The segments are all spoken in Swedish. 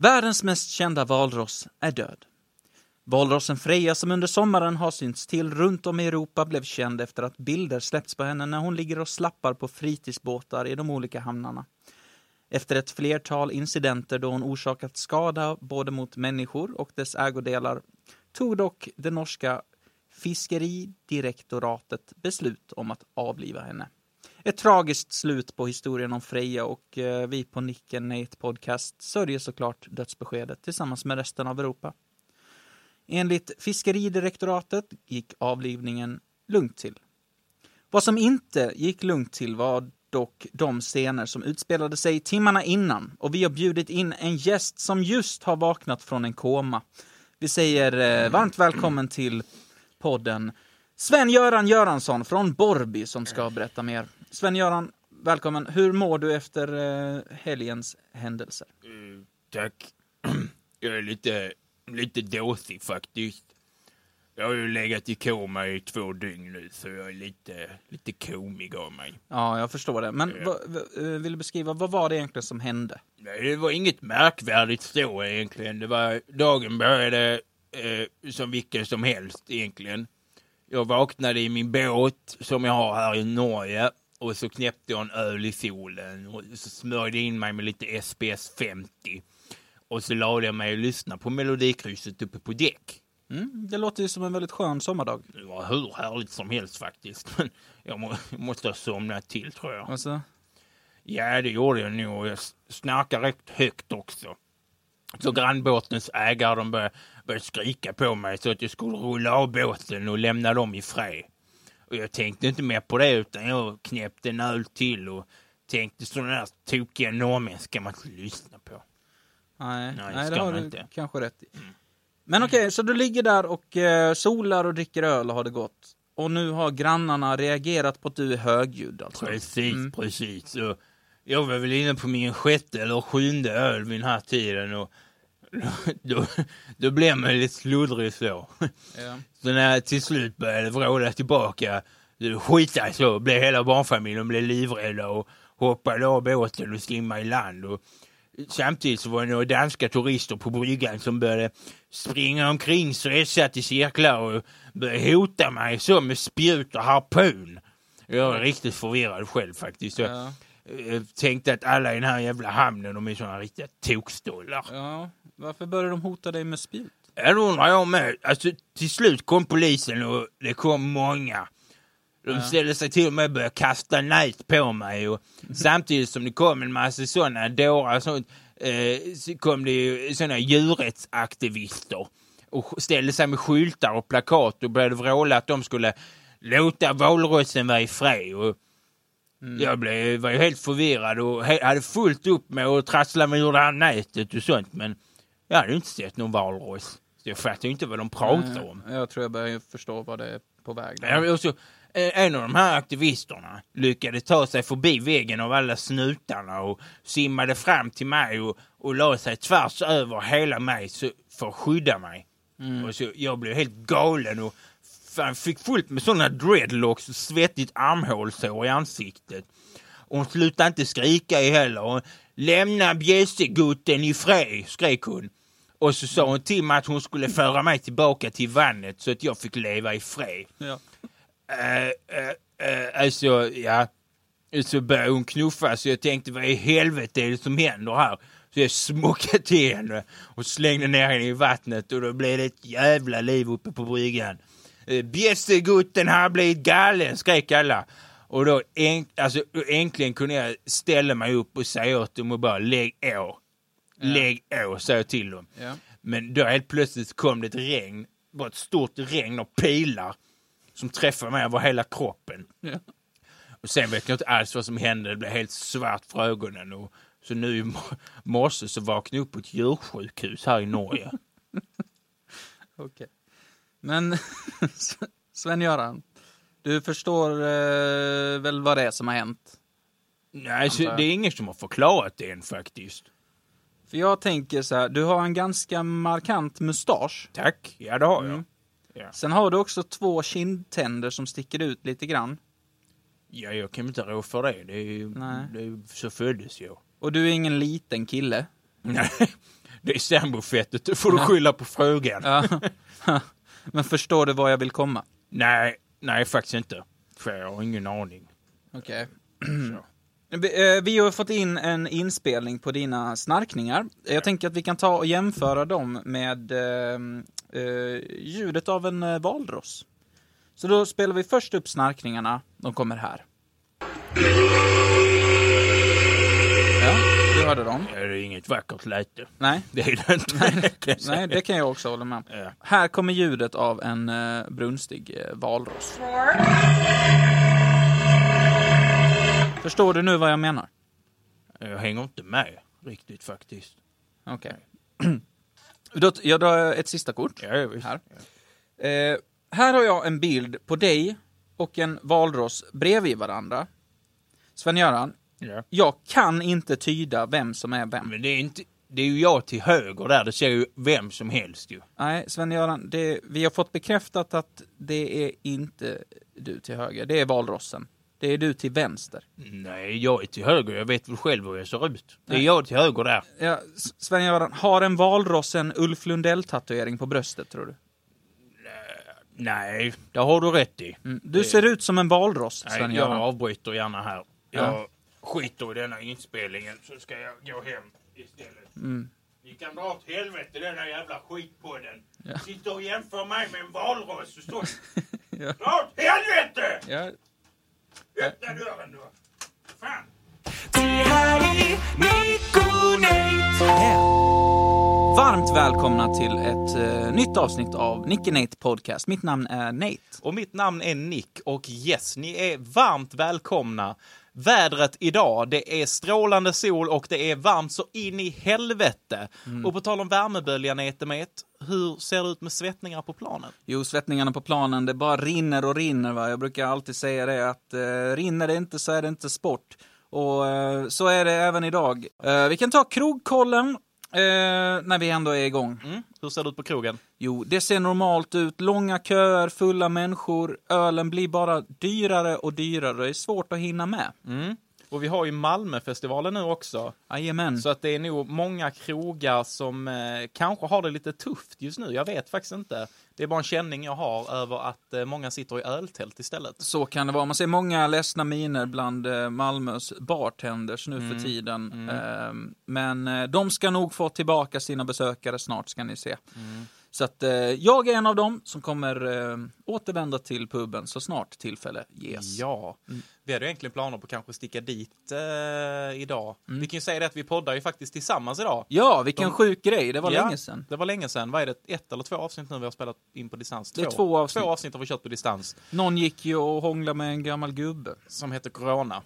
Världens mest kända valross är död. Valrossen Freja som under sommaren har synts till runt om i Europa blev känd efter att bilder släppts på henne när hon ligger och slappar på fritidsbåtar i de olika hamnarna. Efter ett flertal incidenter då hon orsakat skada både mot människor och dess ägodelar tog dock det norska fiskeridirektoratet beslut om att avliva henne. Ett tragiskt slut på historien om Freja och eh, vi på Nicken Nate Podcast sörjer såklart dödsbeskedet tillsammans med resten av Europa. Enligt fiskeridirektoratet gick avlivningen lugnt till. Vad som inte gick lugnt till var dock de scener som utspelade sig timmarna innan och vi har bjudit in en gäst som just har vaknat från en koma. Vi säger eh, varmt välkommen till podden Sven-Göran Göransson från Borby som ska berätta mer. Sven-Göran, välkommen. Hur mår du efter eh, helgens händelser? Mm, tack. Jag är lite, lite dåsig faktiskt. Jag har ju legat i koma i två dygn nu, så jag är lite, lite komig av mig. Ja, jag förstår det. Men Ja. eh, vill du beskriva, vad var det egentligen som hände? Det var inget märkvärdigt så egentligen. Det var, dagen började eh, som vilken som helst egentligen. Jag vaknade i min båt som jag har här i Norge och så knäppte jag en öl i solen och så smörjde in mig med lite SPS 50. Och så lade jag mig och lyssnade på Melodikrysset uppe på däck. Mm, det låter ju som en väldigt skön sommardag. Det var hur härligt som helst faktiskt. Men jag må, måste ha somnat till tror jag. Alltså, Ja, det gjorde jag nog. Jag snarkade rätt högt också. Så grannbåtens ägare de började, började skrika på mig så att jag skulle rulla av båten och lämna dem i fred. Och jag tänkte inte mer på det utan jag knäppte en öl till och tänkte sådana där tokiga norrmän ska man inte lyssna på. nej, Nej, nej, ska det har du inte. kanske rätt i. Men okej, så du ligger där och eh, solar och dricker öl har det gått. Och nu har grannarna reagerat på att du är högljudd alltså. Precis, Mm. precis. Så jag var väl inne på min sjätte eller sjunde öl vid den här tiden och då, då blev man lite sluddrig så. Ja. Så när jag till slut började vråla tillbaka, skita så, blev hela barnfamiljen blev livrädda och hoppade av båten och simmade i land. Och samtidigt så var det några danska turister på bryggan som började springa omkring stressat i cirklar och började hota mig så med spjut och harpun. Jag var riktigt förvirrad själv faktiskt. Jag Ja. eh, tänkte att alla i den här jävla hamnen, de är såna riktiga tokstollar. ja, varför började de hota dig med spjut? Ja, det undrar jag med. Alltså, till slut kom polisen och det kom många. De ställde sig till och med och började kasta nät på mig. Och samtidigt som det kom en massa sådana dårar och sånt, eh, så kom det ju sådana djurrättsaktivister och ställde sig med skyltar och plakat och började vråla att de skulle låta valrossen vara i fred. Och Jag blev, var ju helt förvirrad och he- hade fullt upp med att trassla mig ur det här nätet och sånt. Men jag hade ju inte sett någon valross. Så jag fattade ju inte vad de pratar om. Jag tror jag börjar förstå vad det är på väg. Ja, och så, eh, en av de här aktivisterna lyckades ta sig förbi väggen av alla snutarna och simmade fram till mig och, och la sig tvärs över hela mig så, för att skydda mig. Och så, jag blev helt galen och fan, fick fullt med sådana dreadlocks och svettigt armhålsår i ansiktet. Och hon slutade inte skrika i heller. Och, Lämna bjässegutten i fred, skrek hon. Och så sa hon till mig att hon skulle föra mig tillbaka till vannet så att jag fick leva i fred. Ja. Eh, eh, eh, alltså, ja. Så började hon knuffa så jag tänkte vad i helvete är det som händer här? Så jag smockade till henne och slängde ner henne i vattnet och då blev det ett jävla liv uppe på bryggan. Bjässegutten har blivit galen, skrek alla. Och då en, alltså, äntligen kunde jag ställa mig upp och säga åt dem och bara lägg å. Lägg å, sa jag till dem. Ja. Men då helt plötsligt kom det ett regn, bara ett stort regn av pilar som träffade mig över hela kroppen. Ja. Och sen vet jag inte alls vad som hände. Det blev helt svart för ögonen. Och, så nu i mo- morse så vaknade jag upp på ett djursjukhus här i Norge. Okej. Men Sven-Göran, du förstår eh, väl vad det är som har hänt? Nej, det är ingen som har förklarat det än faktiskt. För jag tänker så här, du har en ganska markant mustasch. Tack, ja det har jag. Mm. Ja. Sen har du också två kindtänder som sticker ut lite grann. ja, jag kan inte rå för det. Det är, ju- det är, så föddes jag. Och du är ingen liten kille. Nej, det är sambofettet. Det får du skylla på frugan. Ja. Men förstår du var jag vill komma? Nej, nej faktiskt inte. För jag har ingen aning. Okej. Så. Vi, eh, vi har fått in en inspelning på dina snarkningar. Jag tänker att vi kan ta och jämföra dem med eh, eh, ljudet av en valross. Så då spelar vi först upp snarkningarna. De kommer här. Ja, du hörde dem. Det är inget vackert läte. Nej, Det är det inte. nej, det kan jag också hålla med om. Ja. Här kommer ljudet av en brunstig valross. Förstår du nu vad jag menar? Jag hänger inte med riktigt faktiskt. Okej. Då- Jag drar ett sista kort. Ja, visst. Här. Eh, här har jag en bild på dig och en valross bredvid varandra. Sven-Göran, Ja. jag kan inte tyda vem som är vem. Men det är, inte, det är ju jag till höger där. Det ser ju vem som helst ju. Nej, Sven-Göran, vi har fått bekräftat att det är inte du till höger. Det är valrossen. Det är du till vänster. Nej, jag är till höger. Jag vet väl själv hur jag ser ut. Det är Nej. jag till höger där. Ja, Sven-Göran, har en valross en Ulf Lundell-tatuering på bröstet, tror du? Nej, det har du rätt i. Mm. Du ser ut som en valross, Nej, jag Sven-Göran. avbryter gärna här. Jag Ja. skiter i denna inspelningen så ska jag gå hem istället. Mm. Ni kan dra åt helvete denna jävla skitpodden. Ja. Sitter och jämför mig med en valross och står... Ja. Dra åt helvete! Ja, Öppna dörren då. Fan! Varmt välkomna till ett eh, nytt avsnitt av Nicky Nate Podcast. Mitt namn är Nate. Och mitt namn är Nick och yes, ni är varmt välkomna. Vädret idag, det är strålande sol och det är varmt så in i helvete. Och på tal om värmeböljan Etemet, hur ser det ut med svettningar på planen? Jo, svettningarna på planen, det bara rinner och rinner. Va? Jag brukar alltid säga det att eh, rinner det inte så är det inte sport. Och eh, så är det även idag. Eh, vi kan ta krogkollen eh, när vi ändå är igång. Mm? Hur ser det ut på krogen? Jo, det ser normalt ut. Långa köer, fulla människor. Ölen blir bara dyrare och dyrare. Det är svårt att hinna med. Mm. Och vi har ju Malmöfestivalen nu också. Jajamän. Så att det är nog många krogar som eh, kanske har det lite tufft just nu. Jag vet faktiskt inte. Det är bara en känning jag har över att eh, många sitter i öltält istället. Så kan det vara. Man ser många ledsna miner bland eh, Malmös bartenders nu för tiden. Eh, Men eh, de ska nog få tillbaka sina besökare snart, ska ni se. Så att eh, jag är en av dem som kommer eh, återvända till puben så snart tillfälle ges. Ja, vi hade ju egentligen planer på att kanske sticka dit eh, idag. Vi kan ju säga det att vi poddar ju faktiskt tillsammans idag. Ja, vilken De- sjuk grej. Det var Ja, länge sedan. Det var länge sedan. Vad är det? Ett eller två avsnitt nu vi har spelat in på distans? Det är två avsnitt. Två avsnitt har vi kört på distans. Någon gick ju och hånglade med en gammal gubbe. Som heter Corona.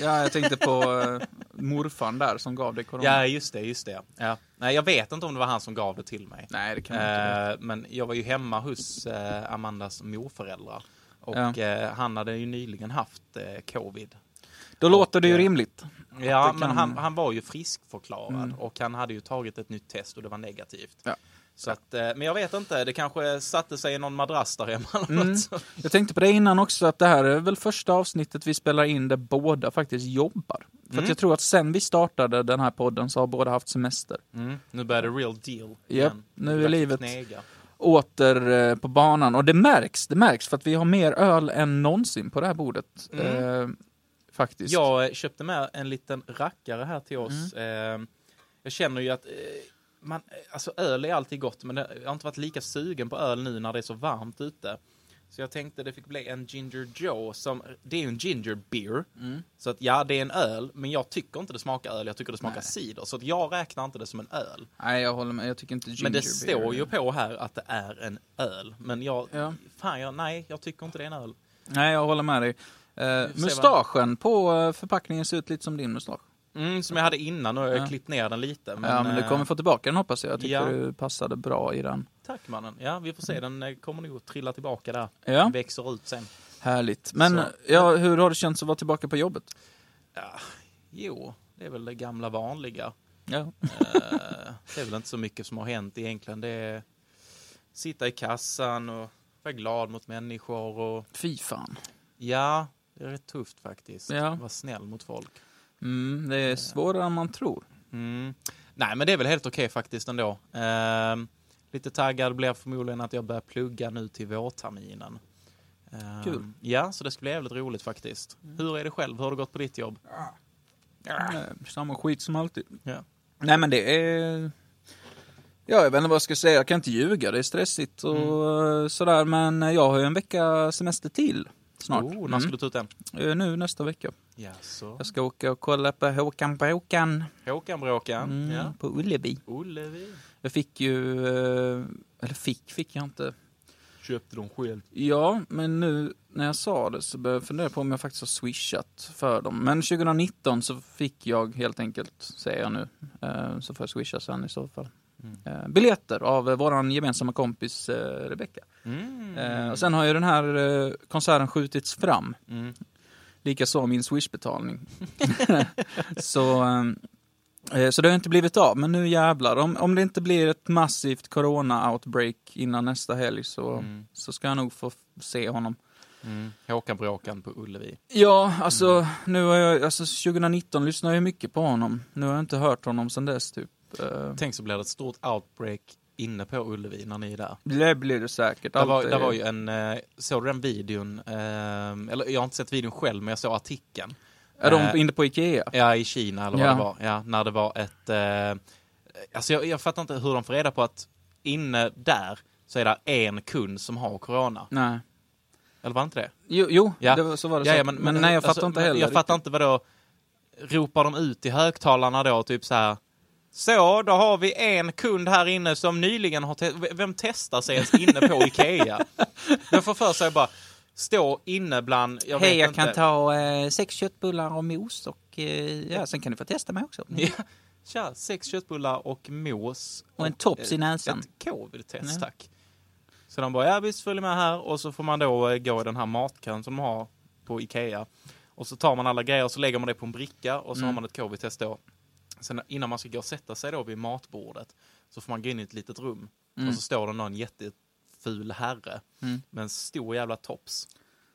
Ja, jag tänkte på eh, morfan där som gav dig corona. Ja, just det, just det. Ja. Nej, jag vet inte om det var han som gav det till mig. Nej, det kan man inte veta. Eh, men jag var ju hemma hos eh, Amandas morföräldrar. Och Ja. eh, han hade ju nyligen haft eh, covid. Då låter det ju eh, rimligt. Ja, det men kan- Mm. han, han var ju friskförklarad och han hade ju tagit ett nytt test och det var negativt. Ja. Så att, eh, men jag vet inte, det kanske satte sig i någon madrass där hemma. Mm. Jag tänkte på det innan också, att det här är väl första avsnittet vi spelar in där båda faktiskt jobbar. För Mm. jag tror att sen vi startade den här podden så har båda haft semester. Mm. Nu börjar det real deal. Igen. nu är att livet- knega. Åter eh, på banan. Och det märks, det märks för att vi har mer öl än någonsin på det här bordet. Eh, faktiskt. Jag köpte med en liten rackare här till oss. Mm. Eh, jag känner ju att eh, man, alltså öl är alltid gott, men jag har inte varit lika sugen på öl nu när det är så varmt ute. Så jag tänkte det fick bli en Ginger Joe som, det är ju en ginger beer. Mm. Så att ja, det är en öl, men jag tycker inte det smakar öl, jag tycker det smakar Nej. cider. Så att jag räknar inte det som en öl. Nej, jag håller med. Jag tycker inte ginger men det beer står ju på här att det är en öl. Men jag, Ja. fan jag, nej, jag tycker inte det är en öl. Nej, jag håller med dig. Eh, mustaschen på eh, förpackningen ser ut lite som din mustasch. Mm, som jag hade innan och jag Ja. klippt ner den lite. Men, ja, men du eh, kommer få tillbaka den hoppas jag. Jag tycker ja. du passade bra i den. Tack mannen. Ja, vi får se. Den eh, kommer nog trilla tillbaka där. Ja. Växer ut sen. Härligt. Men Så. ja, hur har det känts att vara tillbaka på jobbet? Ja, jo, det är väl det gamla vanliga. Ja. Eh, det är väl inte så mycket som har hänt egentligen. Det är sitta i kassan och vara glad mot människor och Fy fan. ja, det är rätt tufft faktiskt. Ja. Vara snäll mot folk. Mm, det är svårare än man tror. Mm. Nej, men det är väl helt okej faktiskt ändå. Ehm, lite taggad blir förmodligen att jag börjar plugga nu till vårterminen. Ehm, Kul. Mm. Ja, så det ska bli jävligt roligt faktiskt. Hur är det själv? Hur har det gått på ditt jobb? Eh, Samma skit som alltid. Ja. Nej men det är... Ja, jag vet inte vad jag ska säga. Jag kan inte ljuga. Det är stressigt och Mm. eh, sådär. Men jag har ju en vecka semester till snart. Oh, när ska Mm. du ta ut den? Eh, Nu nästa vecka. Jaså? Jag ska åka och kolla på Håkan på Håkan. Håkan Bråkan? Mm, Ja. På Ullevi. Ullevi. Jag fick ju... eh, Eller fick, fick jag inte. Köpte de själv. Ja, men nu när jag sa det så började jag fundera på om jag faktiskt har swishat för dem. Men 2019 så fick jag helt enkelt, säger jag nu, eh, så får jag swisha sen i så fall. Eh, Biljetter av eh, våran gemensamma kompis eh, Rebecca. Mm. Och sen har ju den här konserten skjutits fram. Mm. Likaså min swishbetalning. så, så det har inte blivit av, men nu jävlar. Om, om det inte blir ett massivt corona-outbreak innan nästa helg så, Mm. så ska jag nog få se honom. Mm. Håkan Bråkan på Ullevi. Ja, alltså, nu har jag, alltså 2019 lyssnade jag mycket på honom. Nu har jag inte hört honom sedan dess typ. Eh, Tänk så blir det ett stort outbreak inne på Ullevi när ni är där. Det blir det säkert. Det var, det var ju en, eh, såg du den videon? Eh, eller jag har inte sett videon själv, men jag såg artikeln. Är de eh, inne på Ikea? Ja, i Kina eller vad Ja. det var. Ja, när det var ett... Alltså jag, jag fattar inte hur de får reda på att inne där så är det en kund som har corona. Nej. Eller var det inte det? Jo, jo Ja. det var, så var det Ja, ja, men, nej, jag fattar alltså, inte men heller. Jag fattar inte vad då ropar de ut i högtalarna då, typ så här. Så, då har vi en kund här inne som nyligen har testat. Vem testar sig ens inne på Ikea? Jag får för sig bara stå inne bland, jag Hej, jag inte. kan ta eh, sex köttbullar och mos och eh, ja, sen kan du få testa mig också. Ja, tja, sex köttbullar och mos. Och en tops i näsan. Ett covid-test, Ja. tack. Så de bara, ja visst följ med här och så får man då eh, gå i den här matkön som de har på Ikea. Och så tar man alla grejer och så lägger man det på en bricka och så Mm. har man ett covid-test då. Sen innan man ska gå och sätta sig då vid matbordet så får man gå in i ett litet rum. Och så står det någon jätteful herre Mm. med en stor jävla tops.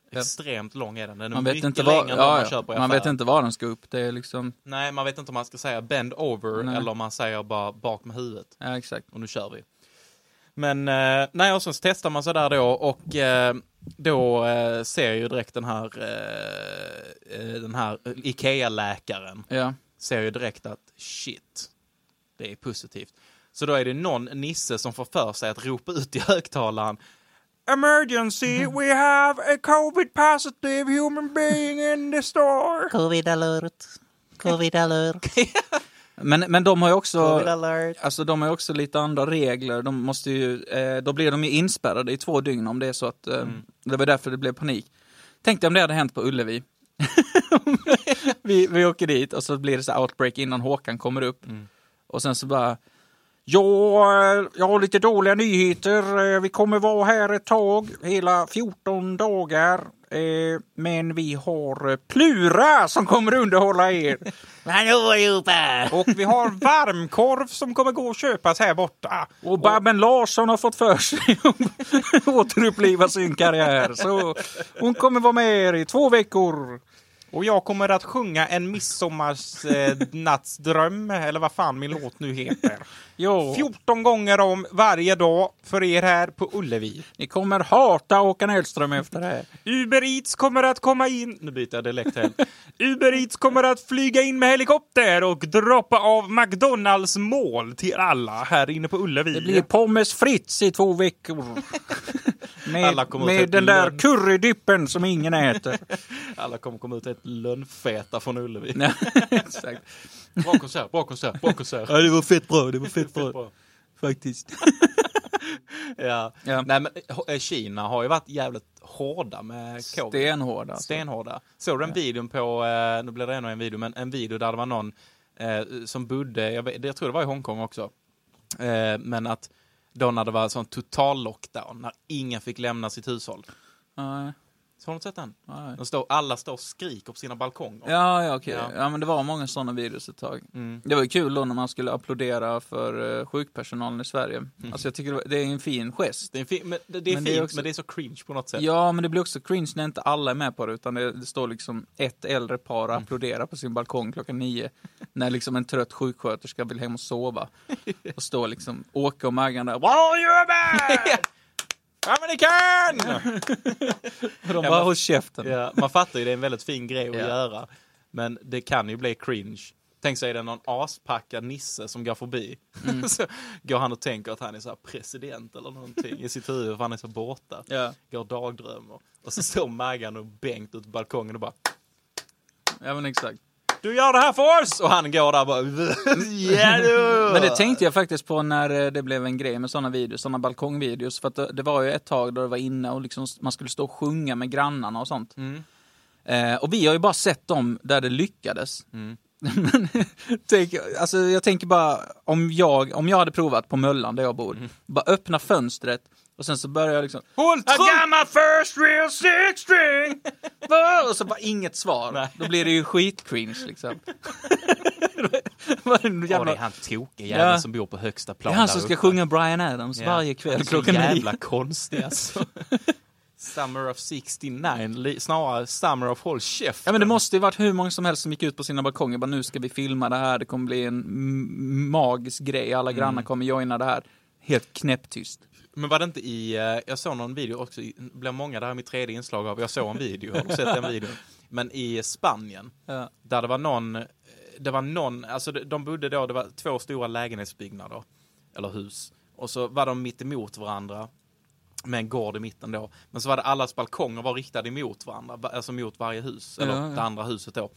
Ja. Extremt lång är den. Den är Man vet, mycket inte längre var, än vad man ja, köper i ja, man vet inte var den ska upp. Det är liksom, Nej, man vet inte om man ska säga bend over Nej. eller om man säger bara bak med huvudet. ja exakt. Och nu kör vi. Men eh, nej, och så testar man sig där då och eh, då eh, ser ju direkt den här, eh, eh, den här Ikea-läkaren Ja. Ser ju direkt att shit, det är positivt. Så då är det någon nisse som får för sig att ropa ut i högtalaren Emergency, we have a covid positive human being in the store. Covid alert. Covid alert. men, men de har ju också... Covid alert. Alltså de har också lite andra regler. De måste ju, eh, då blir de ju inspärrade i två dygn om det är så att, eh, det var därför det blev panik. Tänk dig om det hade hänt på Ullevi. Vi, vi åker dit och så blir det så outbreak innan Håkan kommer upp. Och sen så bara, ja, jag har lite dåliga nyheter. Eh, Vi kommer vara här ett tag, hela 14 dagar. Eh, Men vi har eh, Plura som kommer underhålla er. Hallå allihopa! Och vi har varmkorv som kommer gå att köpas här borta. Och Babben Larsson har fått för sig att återuppliva sin karriär. Så hon kommer vara med er i två veckor. Och jag kommer att sjunga en midsommarnattsdröm, eller vad fan min låt nu heter. Jo, 14 gånger om varje dag för er här på Ullevi. ni kommer hata Håkan Hellström efter det här. Uber Eats kommer att komma in... Nu byter jag dialekt helt. Uber Eats kommer att flyga in med helikopter och droppa av McDonalds mål till alla här inne på Ullevi. Det blir pommes frites i två veckor. Med, med den där currydippen som ingen äter. Alla kommer komma ut ett lönnfeta från Ullevi. Ja, Exakt. Bra konsert, bra konsert, bra konsert. Ja, det var fett bra. Det var fett bra. Faktiskt. Ja. Ja. Nej, men eh, Kina har ju varit jävligt hårda med covid. Stenhårda. Alltså. Stenhårda. Såg du en video på, eh, nu blir det ännu en video, men en video där det var någon eh, som bodde, jag, vet, jag tror det var i Hongkong också, eh, men att då när det var sån total lockdown, när ingen fick lämna sitt hushåll. Nej, har du inte sett den? De står, alla står och skriker på sina balkonger. Ja, ja okej. Ja. Ja. men det var många sådana videos ett tag. Mm. Det var ju kul då när man skulle applådera för uh, sjukpersonalen i Sverige. Alltså jag tycker det var- det är en fin gest. Det är, fin, men det, det är Men fint, det är också- men det är så cringe på något sätt. Ja, men det blir också cringe när inte alla är med på det, utan det, det står liksom ett äldre par Mm. och applåderar på sin balkong klockan nio, när liksom en trött sjuksköterska vill hem och sova. Och står liksom Åke och Maggan där, Wow, you're back! Amerikan! Och de Ja, bara, men- håll käften. Ja, man fattar ju, det är en väldigt fin grej att Ja. göra. Men det kan ju bli cringe. Tänk sig det är någon aspackad nisse som går förbi. Mm. så går han och tänker att han är så här president eller någonting i sitt huvud för han är så borta. Ja. Går och dagdrömmer. Och så står Maggan och Bengt ute på balkongen och bara ja, men exakt. Du gör det här för oss! Och han går där och bara Ja du! Men det tänkte jag faktiskt på när eh, det blev en grej med sådana videos, sådana balkongvideos. För att det, det var ju ett tag då det var inne och liksom man skulle stå och sjunga med grannarna och sånt. Mm. Eh, och vi har ju bara sett dem där det lyckades. Mm. Men tänk, alltså jag tänker bara, om jag, om jag hade provat på Möllan där jag bor, Mm. bara öppna fönstret och sen så börjar jag liksom Håll I got my first real six string! och så bara inget svar. Nej. Då blir det ju skitcringe liksom. Vad är det det jävla... är han tokiga jäveln Ja. som bor på högsta Det plan är han som ska uppe. sjunga Brian Adams Ja. varje kväll klockan jävla nio. konstig alltså. Summer of 69, li- snarare Summer of Håll käften. Ja men det måste ju varit hur många som helst som gick ut på sina balkonger bara nu ska vi filma det här, det kommer bli en magisk grej, alla Mm. grannar kommer joina det här. Helt knäpptyst. Men var det inte i, eh, jag såg någon video också, det blir många, det här är mitt tredje inslag av, jag såg en video, har du sett den videon? Men i Spanien, Ja. där det var någon, eh, det var någon, alltså de- de bodde då, det var två stora lägenhetsbyggnader, eller hus, och så var de mitt emot varandra, med en gård i mitten då. Men så var det allas balkonger var riktade emot varandra, va- alltså mot varje hus, eller Ja, ja. det andra huset då.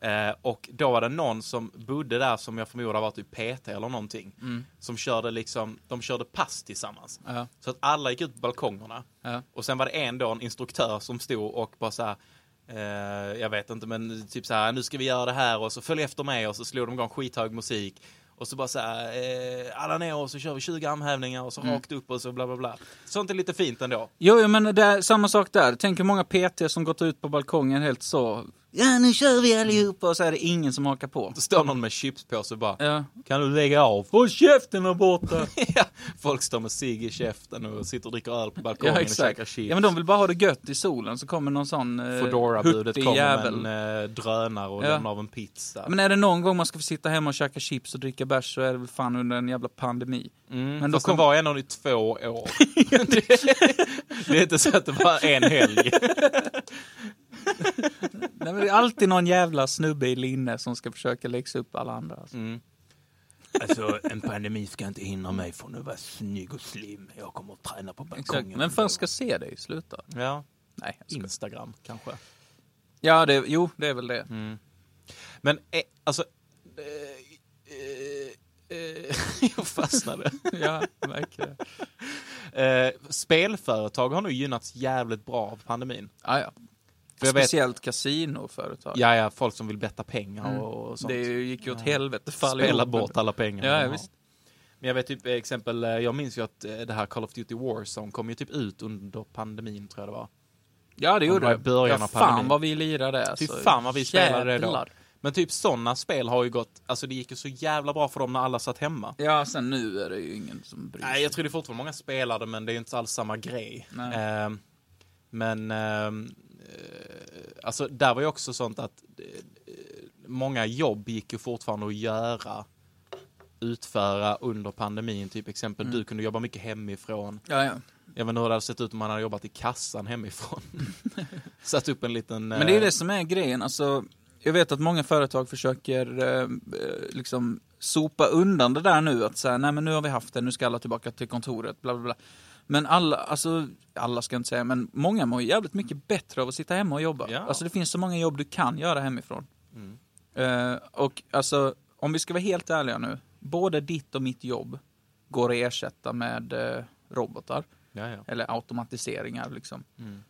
Eh, och då var det någon som bodde där som jag förmodar var typ PT eller någonting. Som körde liksom, de körde pass tillsammans. Ja. Så att alla gick ut på balkongerna. Ja. Och sen var det en då, en instruktör som stod och bara så här, eh, jag vet inte men typ så här, nu ska vi göra det här och så följ efter mig och så slog de igång skithög musik. Och så bara så här, eh, alla ner och så kör vi 20 armhävningar och så Mm. rakt upp och så bla bla bla. Sånt är lite fint ändå. Jo, jo, men det är samma sak där. Tänk hur många PT som gått ut på balkongen helt så. Ja, nu kör vi allihopa och så är det ingen som hakar på. Då står någon med chipspåse och bara, Ja. kan du lägga av? Håll käften där borta! ja, folk står med cigg i käften och sitter och dricker öl på balkongen Ja, och käkar chips. Ja, men de vill bara ha det gött i solen, så kommer någon sån eh, Foodora-budet kommer jävel. med en eh, drönare och Ja. lämnar av en pizza. Men är det någon gång man ska få sitta hemma och käka chips och dricka bärs så är det väl fan under en jävla pandemi. Mm, Men då fast den kom- var ändå i två år. det, det är inte så att det var en helg. Nej, men det är alltid någon jävla snubbe i linne som ska försöka läxa upp alla andra. Alltså. Mm. Alltså, en pandemi ska inte hindra mig från att vara snygg och slim. Jag kommer att träna på Exakt. balkongen. Men fan ska se dig sluta? Ja, Nej. Instagram kanske. Ja, det, jo, det är väl det. Men eh, alltså... Eh, eh, jag fastnade. Ja, verkligen. Eh, spelföretag har nog gynnats jävligt bra av pandemin. Ja, ja. För jag vet- Speciellt kasinoföretag. Ja, ja, folk som vill betta pengar Mm. och sånt. Det gick ju åt helvete. fall Spela bort alla pengar. Ja, ja, visst. Men jag vet typ eh, exempel, eh, jag minns ju att eh, det här Call of Duty Warzone kom ju typ ut under pandemin tror jag det var. Ja, det det gjorde var i det. början ja, av fan pandemin. vad vi lirade. Fy Alltså. fan vad vi spelade det då. Jävlar. Men typ sådana spel har ju gått, alltså det gick ju så jävla bra för dem när alla satt hemma. Ja, sen nu är det ju ingen som bryr sig. Nej, jag tror det är fortfarande många spelade men det är ju inte alls samma grej. Ehm, men, eh, alltså där var ju också sånt att eh, många jobb gick ju fortfarande att göra, utföra under pandemin. Typ exempel, Mm. du kunde jobba mycket hemifrån. Ja, ja. Jag vet inte hur det hade sett ut om man hade jobbat i kassan hemifrån. Satt upp en liten... Men det är eh, det som är grejen. Alltså, jag vet att många företag försöker eh, eh, liksom sopa undan det där nu. Att säga, nej men nu har vi haft det, nu ska alla tillbaka till kontoret, bla bla bla. Men alla, alltså, alla ska jag inte säga, men många mår ju jävligt mycket bättre av att sitta hemma och jobba. Ja. Alltså det finns så många jobb du kan göra hemifrån. Mm. Eh, och alltså, om vi ska vara helt ärliga nu, både ditt och mitt jobb går att ersätta med, eh, robotar. Ja, ja. Eller automatiseringar liksom. Mm.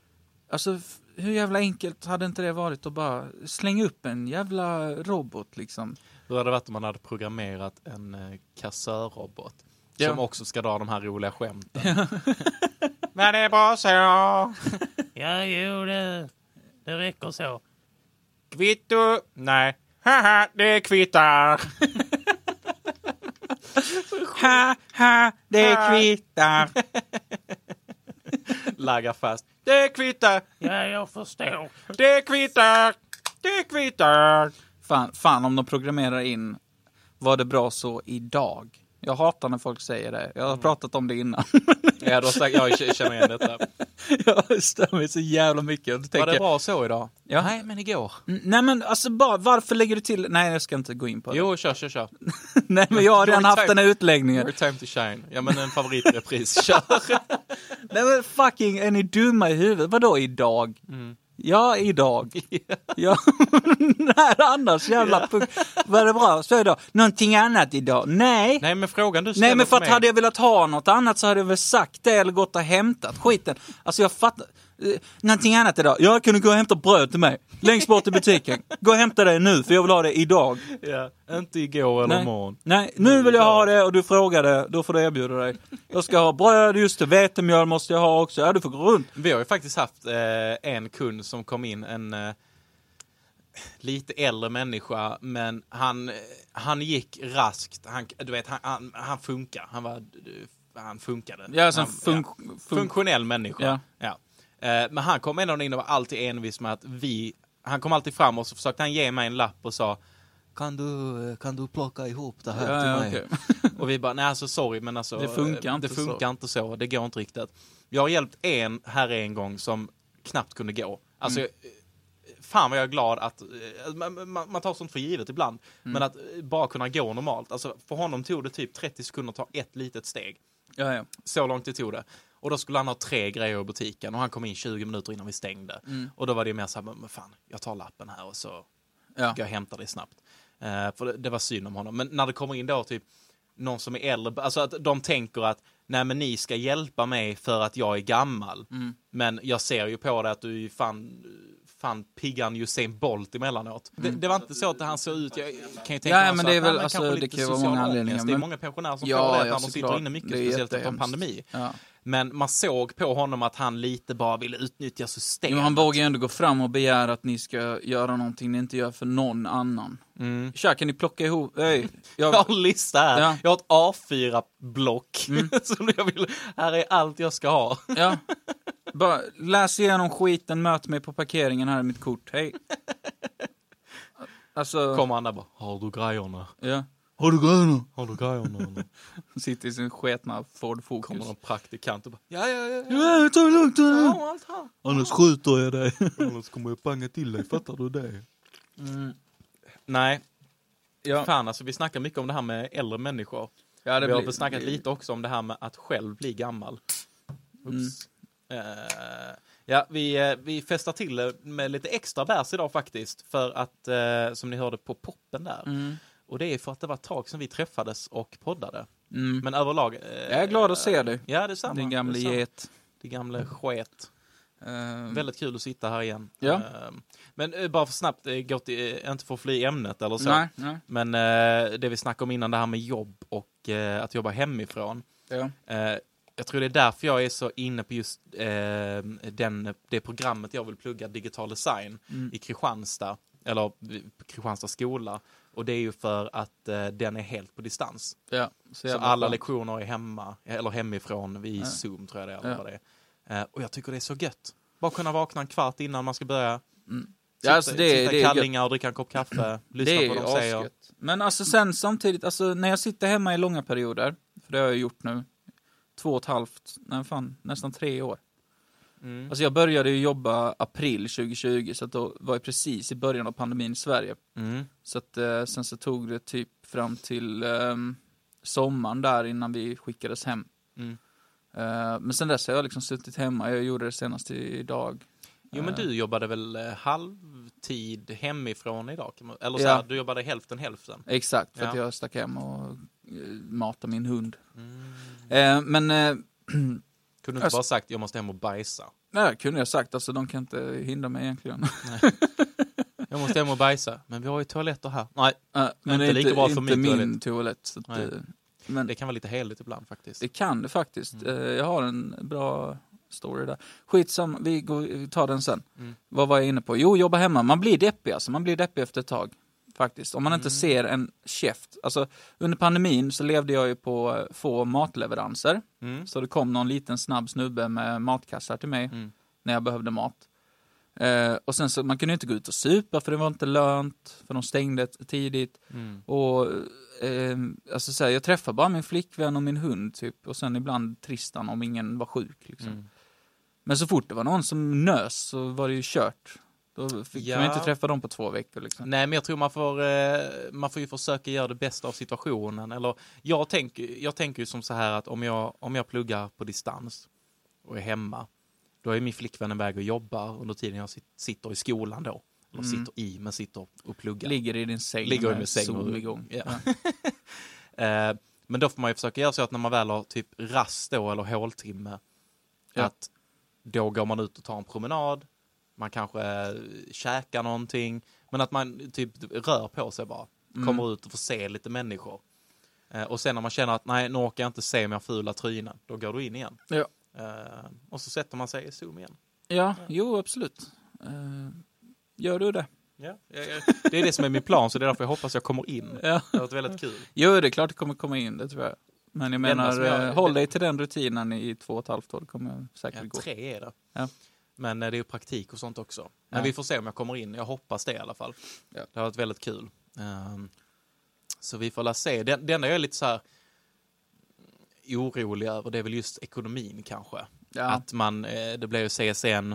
Alltså, hur jävla enkelt hade inte det varit att bara slänga upp en jävla robot liksom? Hur hade det varit om man hade programmerat en eh, kassörrobot? Ja. Som också ska dra de här roliga skämten. Men det är bra så. ja, jo, det, det räcker så. Kvitto? Nej. Haha, det kvittar. Ha, ha, det kvittar! Laggar fast. Det kvittar. Ja, jag förstår. Det kvittar. Det kvittar. Fan, fan om de programmerar in var det bra så idag. Jag hatar när folk säger det. Jag har pratat om det innan. Ja, då sagt, jag känner igen detta. jag stör mig så jävla mycket. Var tänker det bra så idag? Ja. Nej, men igår. Mm, Nej men alltså bara, varför lägger du till? Nej jag ska inte gå in på det. Jo, kör, kör, kör. Nej men jag har redan haft den här utläggningen. Your time to shine. Ja, men en favoritrepris. Kör. Nej men fucking, är ni dumma i huvudet? Vadå idag? Ja, idag. ja, när annars jävla punk. Var det bra? Så idag. Någonting annat idag? Nej. Nej, men frågan du Nej men för att mig- hade jag velat ha något annat så hade jag väl sagt det eller gått och hämtat skiten. Alltså jag fattar. Eh, Någonting annat idag? Ja, kan du gå och hämta bröd till mig? Längst bort i butiken. Gå och hämta det nu för jag vill ha det idag. Ja, inte igår eller Nej. imorgon. Nej, nu vill jag ha det och du frågade, då får du erbjuda dig. Jag ska ha bröd, just det, vetemjöl måste jag ha också. Ja, du får gå runt. Vi har ju faktiskt haft eh, en kund som kom in, en eh, lite äldre människa, men han, han gick raskt. Han, du vet, han, han, han funkar. Han var, han funkade. Ja, alltså en han, funk, funk, funktionell människa. Ja. Ja. Eh, men han kom ändå in och var alltid envis med att vi, han kom alltid fram och så försökte han ge mig en lapp och sa kan du, kan du plocka ihop det här Ja, till ja, mig? okej. Och vi bara, nej alltså sorry men alltså. Det funkar eh, inte det så. funkar inte så. Det går inte riktigt. Jag har hjälpt en här en gång som knappt kunde gå. Alltså, Mm. fan vad jag är glad att, eh, man, man, tar sånt för givet ibland, Mm. men att eh, bara kunna gå normalt. Alltså för honom tog det typ 30 sekunder att ta ett litet steg. Ja, ja. Så långt det tog det. Och då skulle han ha tre grejer i butiken och han kom in 20 minuter innan vi stängde. Och då var det mer så här, men fan, jag tar lappen här och så Mm. Ja. jag hämta det snabbt. Eh, för det, det var synd om honom. Men när det kommer in då typ någon som är äldre, alltså att de tänker att nej men ni ska hjälpa mig för att jag är gammal. Mm. Men jag ser ju på det att du är fan, fan piggan Usain Bolt emellanåt. Det, det var inte så att han såg ut, jag kan ju tänka Mm. Ja, mig men det är att, väl- nej, men alltså, det kan vara många anledningar, Det är men- många pensionärer som Ja, får det när de sitter inne mycket, speciellt efter en jättehemskt. pandemi. Ja. Men man såg på honom att han lite bara ville utnyttja systemet. Jo, han vågar ju ändå gå fram och begära att ni ska göra någonting ni inte gör för någon annan. Mm. Tja, kan ni plocka ihop... Hej, Jag jag... har en lista här. Ja. Jag har ett A4-block. Mm. som jag vill, här är allt jag ska ha. Ja. Bara läs igenom skiten, möt mig på parkeringen, här är mitt kort, hej. Alltså... Kommer han där bara, har du grejerna? Ja. Har du grejerna? Har du grejerna? Sitter i sin sketna Ford Focus. Kommer någon praktikant och bara, ja, ja, ja. Ja, ta det lugnt. Jag har allt här. Annars skjuter jag dig. Annars kommer jag panga till dig, fattar du det? Nej, Ja. fan alltså vi snackar mycket om det här med äldre människor. Ja, det vi har blir- väl snackat blir- lite också om det här med att själv bli gammal. Mm. Eh, ja, vi, eh, vi festar till det med lite extra bärs idag faktiskt. För att, eh, som ni hörde på poppen där. Mm. Och det är för att det var ett tag sedan vi träffades och poddade. Mm. Men överlag... eh, Jag är glad att se dig. Ja, detsamma. Din gamle detsamma. get. Din gamle sket. Uh, Väldigt kul att sitta här igen. Ja. Eh, men eh, bara för snabbt, eh, gå till, eh, inte för att fly ämnet eller så. Nej, nej. Men det vi snackade om innan, det här med jobb och att jobba hemifrån. Ja. Jag tror det är därför jag är så inne på just eh, den, det programmet jag vill plugga, digital design, Mm. i Kristianstad, eller vid Kristianstad skola. Och det är ju för att eh, den är helt på distans. ja. Så, jävla alla skönt. lektioner är hemma, eller hemifrån, vid Ja. Zoom tror jag det är. Eller Ja. vad det är. Eh, och jag tycker det är så gött. Bara kunna vakna en kvart innan man ska börja. Mm. Sitta, Ja, alltså det, sitta det i kallingar och dricka en kopp kaffe, lyssna på vad de säger. asgött. Men alltså sen samtidigt, alltså när jag sitter hemma i långa perioder, för det har jag gjort nu, två och ett halvt, nej fan, nästan tre år. Mm. Alltså jag började ju jobba april 2020, så att då var jag precis i början av pandemin i Sverige. Mm. Så att eh, sen så tog det typ fram till ehm, sommaren där innan vi skickades hem. Mm. Eh, men sen dess har jag liksom suttit hemma, jag gjorde det senast idag. Jo men Eh, du jobbade väl eh, halvtid hemifrån idag? Eller så Ja. här, du jobbade hälften hälften? Exakt, för att Ja. jag stack hem och eh, matade min hund. Mm. Eh, men eh, Kunde du inte Alltså- bara sagt jag måste hem och bajsa? Nej, det kunde jag sagt. Alltså, de kan inte hindra mig egentligen. Jag måste hem och bajsa. Men vi har ju toaletter här. Nej, Äh, men Inte det är lika inte, bra för inte min min toalett. toalett. Nej. eh, men det kan vara lite heligt ibland faktiskt. det kan det faktiskt. Mm. Eh, Jag har en bra story där. Skitsamma, vi går, vi tar den sen. Mm. Vad var jag inne på? Jo, jobba hemma. Man blir deppig alltså. Man blir deppig efter ett tag. Faktiskt. Om man inte Mm. ser en käft. Alltså, under pandemin så levde jag ju på få matleveranser. Mm. Så det kom någon liten snabb snubbe med matkassar till mig Mm. när jag behövde mat. Eh, och sen så, man kunde inte gå ut och supa för det var inte lönt, för de stängde tidigt. Mm. Och eh, alltså så här, jag träffade bara min flickvän och min hund typ. Och sen ibland Tristan om ingen var sjuk liksom. Mm. Men så fort det var någon som nös så var det ju kört. Då fick Ja. man inte träffa dem på två veckor liksom. Nej, men jag tror man får, eh, man får ju försöka göra det bästa av situationen. Eller, jag, tänker, jag tänker ju som så här att om jag, om jag pluggar på distans och är hemma, då är min flickvän iväg och jobbar under tiden jag sit, sitter i skolan då. Eller Mm. sitter i, men sitter och pluggar. Ligger i din säng Ligger med min säng och- igång. Ja. Eh, men då får man ju försöka göra så att när man väl har typ rast då, eller håltimme, Ja. att då går man ut och tar en promenad, man kanske käkar någonting, men att man typ rör på sig bara. Mm. Kommer ut och får se lite människor. Eh, och sen när man känner att nej, nu orkar jag inte se mer fula trynen, då går du in igen. Ja. Eh, och så sätter man sig i Zoom igen. ja, jo absolut. Eh, gör du det? Ja. Det är det som är min plan, så det är därför jag hoppas jag kommer in. Ja. Det har varit väldigt kul. Jo, det är klart det kommer komma in, det tror jag. Men jag menar, jag- eh, håll dig till den rutinen i två och ett halvt år, det kommer säkert Ja, gå. tre är det. Ja. Men eh, det är ju praktik och sånt också. Men Ja. vi får se om jag kommer in. Jag hoppas det i alla fall. Ja. Det har varit väldigt kul. Ehm, så vi får la se. Det, det enda jag är lite så här orolig över, det är väl just ekonomin kanske. Ja. Att man, eh, det blir ju CSN,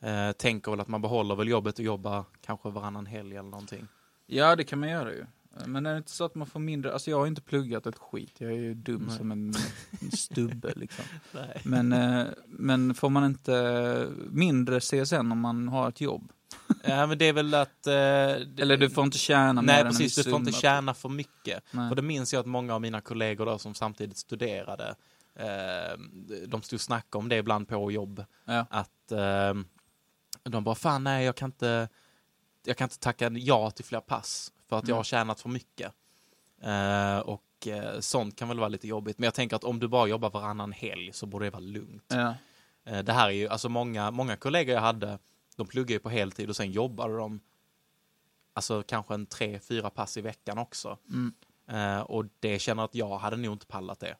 eh, tänker väl att man behåller väl jobbet och jobbar kanske varannan helg eller någonting. ja, det kan man göra ju. Men är det inte så att man får mindre, alltså jag har inte pluggat ett skit, jag är ju dum Nej. som en, en stubbe liksom. Men, eh, men får man inte mindre CSN om man har ett jobb? Ja, men det är väl att... eh, Eller du får inte tjäna Nej, precis. Du får inte tjäna för mycket. Nej. För det minns jag att många av mina kollegor då, som samtidigt studerade, eh, de stod och snackade om det ibland på jobb. Ja. Att eh, de bara, fan nej, jag kan inte, jag kan inte tacka ja till fler pass för att jag Mm. har tjänat för mycket. Eh, och eh, sånt kan väl vara lite jobbigt. Men jag tänker att om du bara jobbar varannan helg så borde det vara lugnt. Ja. Eh, Det här är ju, alltså många, många kollegor jag hade, de pluggade ju på heltid och sen jobbade de alltså kanske en tre, fyra pass i veckan också. Mm. Och det känner att jag hade nog inte pallat det.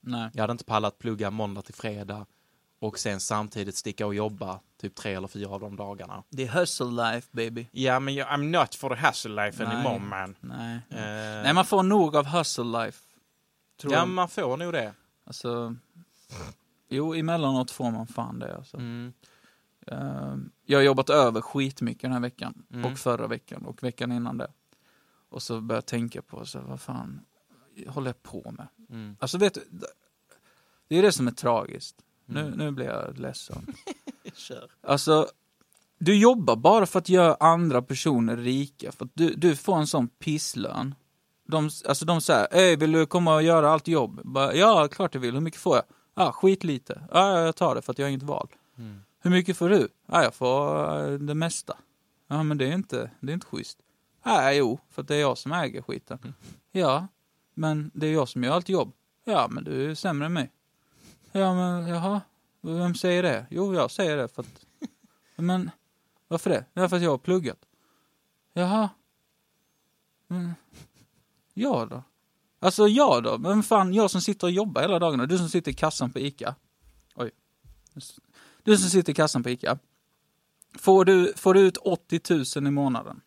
Nej. Jag hade inte pallat plugga måndag till fredag och sen samtidigt sticka och jobba typ tre eller fyra av de dagarna. Det är hustle life baby. Ja, men jag, I'm not for the hustle life Nej. anymore man. Nej. Eh, Nej, man får nog av hustle life. Tror ja, jag. man får nog det. Alltså, jo, emellanåt får man fan det. Alltså. Mm. Eh, jag har jobbat över skitmycket den här veckan. Mm. Och förra veckan och veckan innan det. Och så börjar jag tänka på, så, vad fan håller jag på med? Mm. Alltså vet du, det är det som är tragiskt. Nu, Mm. nu blir jag ledsen. Kör. Alltså, du jobbar bara för att göra andra personer rika. För att du, du får en sån pisslön. De, alltså de säger, Ey, vill du komma och göra allt jobb? Bara, ja, klart jag vill. Hur mycket får jag? Ja, skit lite. Ja, jag tar det för att jag har inget val. Mm. Hur mycket får du? Ja, jag får eh, det mesta. Ja, men det är inte, det är inte schysst. Ja, jo, för att det är jag som äger skiten. Mm. Ja, men det är jag som gör allt jobb. Ja, men du är sämre än mig. Ja, men jaha, vem säger det? Jo, jag säger det för att... Men varför det? Ja, för att jag har pluggat. Jaha. Men, ja då? Alltså jag då? Men fan, jag som sitter och jobbar hela dagarna. Du som sitter i kassan på ICA. Oj. Du som sitter i kassan på ICA. Får du, får du ut 80 000 i månaden?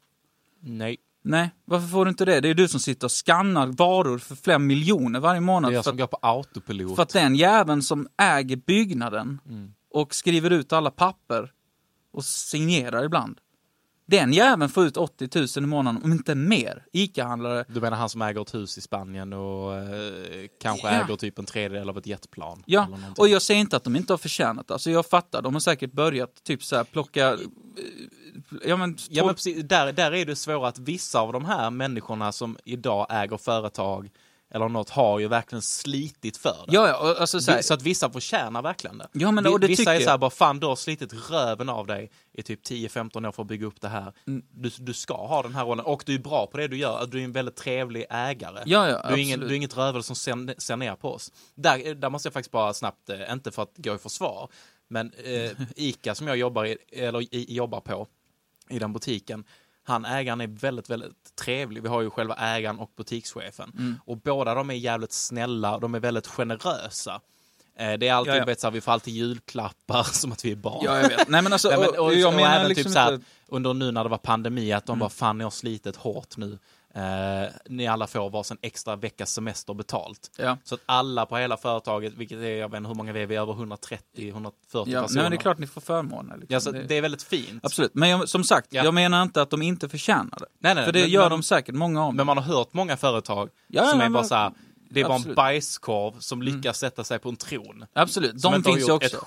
Nej, Nej, varför får du inte det? Det är du som sitter och skannar varor för flera miljoner varje det är månad. jag som att, går på autopilot. för att den jäveln som äger byggnaden Mm. och skriver ut alla papper och signerar ibland. Den jäveln får ut 80 000 i månaden, om inte mer. ICA-handlare. Du menar han som äger ett hus i Spanien och eh, kanske Ja. äger typ en tredjedel av ett jetplan? Ja, och jag säger inte att de inte har förtjänat det. Alltså jag fattar, de har säkert börjat typ så här plocka... Ja men, Ja, men precis, där, där är det svåra att vissa av de här människorna som idag äger företag eller något har ju verkligen slitit för det. Ja, ja, alltså så här, Så att vissa förtjänar verkligen det. Ja, men och det vissa tycker är så här bara, fan du har slitit röven av dig i typ 10-15 år för att bygga upp det här. Mm. Du, du ska ha den här rollen och du är bra på det du gör. Du är en väldigt trevlig ägare. Ja, ja, du, är ingen, du är inget rövel som ser, ser ner på oss. Där, där måste jag faktiskt bara snabbt, eh, inte för att gå i försvar, men eh, ICA som jag jobbar, i, eller i, jobbar på, i den butiken, han ägaren är väldigt, väldigt trevlig. Vi har ju själva ägaren och butikschefen. Mm. Och båda de är jävligt snälla, de är väldigt generösa. Eh, Det är alltid, Ja, ja. Vet, så här, vi får alltid julklappar som att vi är barn. ja, jag vet. Nej, men alltså, Nej, men, och, och, jag och menar även liksom typ så här, inte... under nu när det var pandemi, att de Mm. bara fan ni har slitit hårt nu. Eh, ni alla får varsin extra veckas semester betalt. Ja. Så att alla på hela företaget, vilket är, jag vet inte hur många vi är, vi är över 130, 140 Ja, personer. nej, men det är klart ni får förmåner. Liksom. Ja, så Det- det är väldigt fint. Absolut, men jag, som sagt, Ja. jag menar inte att de inte förtjänar det. Nej, nej, För det men- gör men- de säkert, många av Men man har hört många företag Ja, som ja, är bara så här, det är bara en absolut. Mm. bajskorv som lyckas sätta sig på en tron. Absolut, de finns ju också.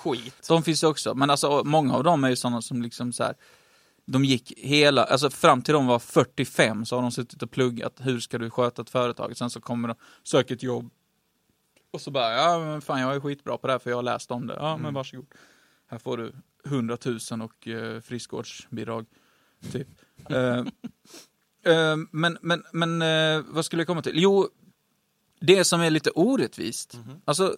De finns ju också, men alltså många av dem är ju sådana som liksom så här. De gick hela, alltså fram till de var 45 så har de suttit och pluggat, hur ska du sköta ett företag? Sen så kommer de, söker ett jobb. Och så bara, ja men fan jag är skitbra på det här för jag har läst om det. Ja Mm. men varsågod. Här får du 100 000 och eh, friskvårdsbidrag. Typ. Eh, eh, men men, men eh, vad skulle jag komma till? Jo, det som är lite orättvist, Mhm. alltså,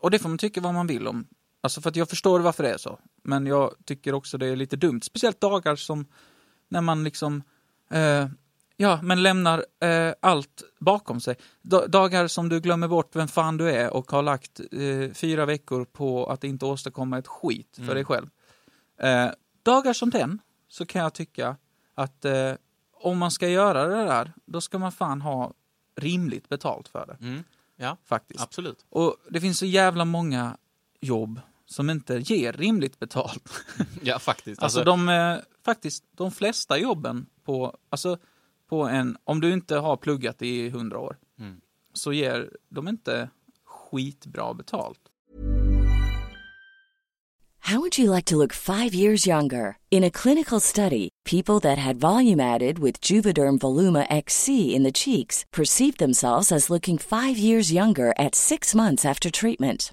och det får man tycka vad man vill om. Alltså för att jag förstår varför det är så. Men jag tycker också det är lite dumt. Speciellt dagar som när man liksom, eh, ja, men lämnar eh, allt bakom sig. Da- dagar som du glömmer bort vem fan du är och har lagt eh, fyra veckor på att inte åstadkomma ett skit för dig själv. Eh, dagar som den, så kan jag tycka att eh, om man ska göra det där, då ska man fan ha rimligt betalt för det. Mm. Ja, Faktiskt. absolut. Och det finns så jävla många jobb som inte ger rimligt betalt. Ja, faktiskt. Alltså, de, eh, faktiskt, de flesta jobben på, alltså, på en, om du inte har pluggat i hundra år, Mm. så ger de inte skitbra betalt. How would you like to look five years younger? In a clinical study, people that had volume added with Juvederm Voluma XC in the cheeks perceived themselves as looking five years younger at six months after treatment.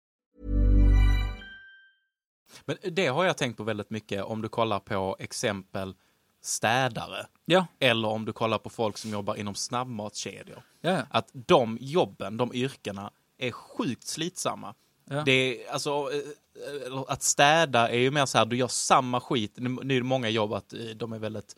Men det har jag tänkt på väldigt mycket om du kollar på exempel städare. Ja, Eller om du kollar på folk som jobbar inom snabbmatskedjor. ja. Att de jobben, de yrkena, är sjukt slitsamma. Ja. Det är, alltså, eh, att städa är ju mer så här, du gör samma skit. Nu är det många jobb att eh, de är väldigt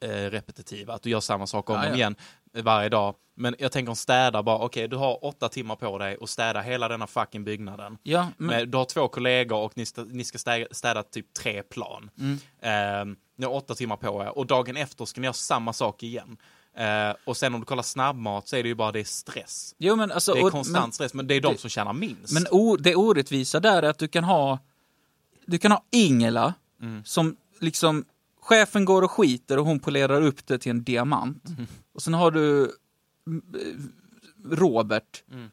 eh, repetitiva, att du gör samma sak om och om igen varje dag. Men jag tänker om städa bara, okej, du har åtta timmar på dig och städa hela denna fucking byggnaden. ja men, du har två kollegor och ni ska, ni ska städa, städa typ tre plan. Mm. Eh, ni har åtta timmar på er och dagen efter ska ni göra samma sak igen. Eh, och sen om du kollar snabbmat så är det ju bara det är stress. jo, men alltså, Det är konstant men, stress, men det är de det- som tjänar minst. Men o, det orättvisa där är att du kan ha du kan ha Ingela Mm. som liksom chefen går och skiter och hon polerar upp det till en diamant. Mm. Och sen har du mm, Robert Mm.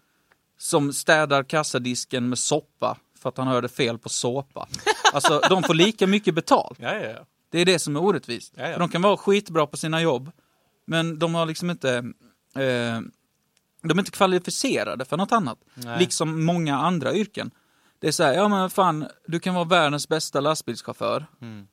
som städar kassadisken med soppa för att han hörde fel på såpa. Alltså de får lika mycket betalt. Ja, ja, ja. Det är det som är orättvist. För de kan vara skitbra på sina jobb Men de har liksom inte, eh, de är inte kvalificerade för något annat. Nej. Liksom många andra yrken. Det är så här, ja men fan, du kan vara världens bästa lastbilschaufför. Mm.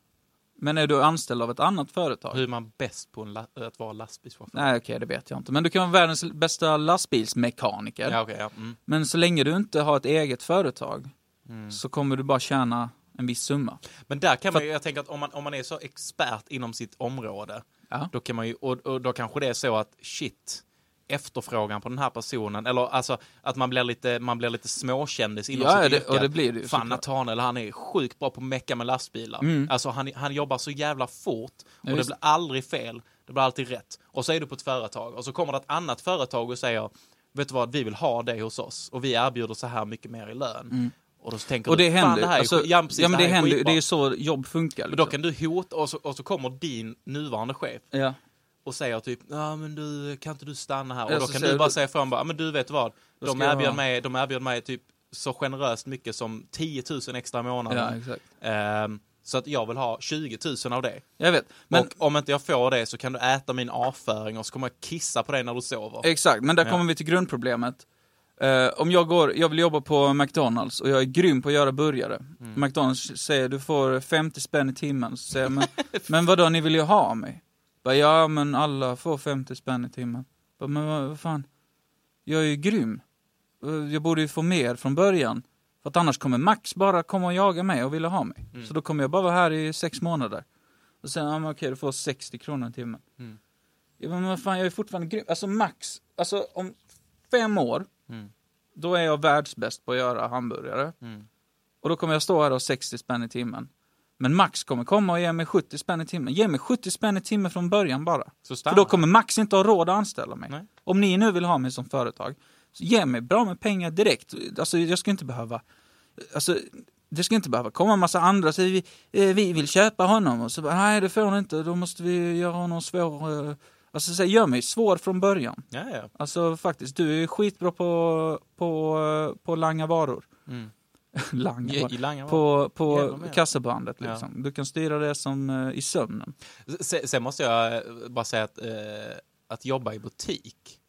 Men är du anställd av ett annat företag? Hur är man bäst på att vara lastbilschaufför? Nej okej, det vet jag inte. Men du kan vara världens bästa lastbilsmekaniker. Ja, okej, ja. Mm. Men så länge du inte har ett eget företag Mm. så kommer du bara tjäna en viss summa. Men där kan För- man ju, jag tänker att om man, om man är så expert inom sitt område, Ja. då kan man ju, och, och då kanske det är så att shit, efterfrågan på den här personen, eller alltså att man blir lite, man blir lite småkändis inom Ja, sitt det- yrke. och det blir det Fan. Nathaniel, han är sjukt bra på att mecka med lastbilar. Mm. Alltså han, han jobbar så jävla fort och Ja, det blir aldrig fel, det blir alltid rätt. Och så är du på ett företag och så kommer det ett annat företag och säger, vet du vad, vi vill ha dig hos oss och vi erbjuder så här mycket mer i lön. Och då tänker Mm. Och det du, händer det här är, alltså, ja, precis, ja, men det det, händer, det är så jobb funkar. Men då Liksom. kan du hota och så, och så kommer din nuvarande chef Ja. Och säger typ, ja men du, kan inte du stanna här? Och Ja, då kan du bara säga ifrån, bara, "Ja, men du vet vad, de erbjöd, mig, de erbjöd mig typ så generöst mycket som 10 000 extra i ja, månaden. exakt. Ehm, så att jag vill ha 20 000 av det. Jag vet. Men, och om inte jag får det så kan du äta min avföring och så kommer jag kissa på dig när du sover. Exakt, men där Ja. kommer vi till grundproblemet. Eh, om jag går, jag vill jobba på McDonalds och jag är grym på att göra burgare. Mm. McDonalds säger du får 50 spänn i timmen. Så säger jag, men, men vadå, ni vill ju ha mig? Bara, ja, men alla får 50 spänn i timmen. Bara, men vad, vad fan? Jag är ju grym. Eh, Jag borde ju få mer från början. För att annars kommer Max bara komma och jaga mig och vilja ha mig. Mm. Så då kommer jag bara vara här i sex månader. Och sen, ja men okej, du får 60 kronor i timmen. Mm. Ja, men vad fan, jag är fortfarande grym. Alltså Max, alltså om fem år, Mm. då är jag världsbäst på att göra hamburgare. Mm. Och då kommer jag stå här och ha 60 spänn i timmen. Men Max kommer komma och ge mig 70 spänn i timmen. Ge mig 70 spänn i timmen från början bara. För då kommer Max inte ha råd att anställa mig. Nej. Om ni nu vill ha mig som företag, så ge mig bra med pengar direkt. Alltså jag ska inte behöva, alltså det ska inte behöva komma en massa andra och säga vi, eh, vi vill köpa honom och så bara, nej det får ni inte, då måste vi göra honom svår. eh." Alltså så, gör mig svår från början. Ja, ja. Alltså faktiskt, du är skitbra på, på, eh, på langa varor. Mm. varor. i langa På, på kassabandet Ja. liksom. Du kan styra det som eh, i sömnen. Sen, sen måste jag eh, bara säga att, eh, att jobba i butik,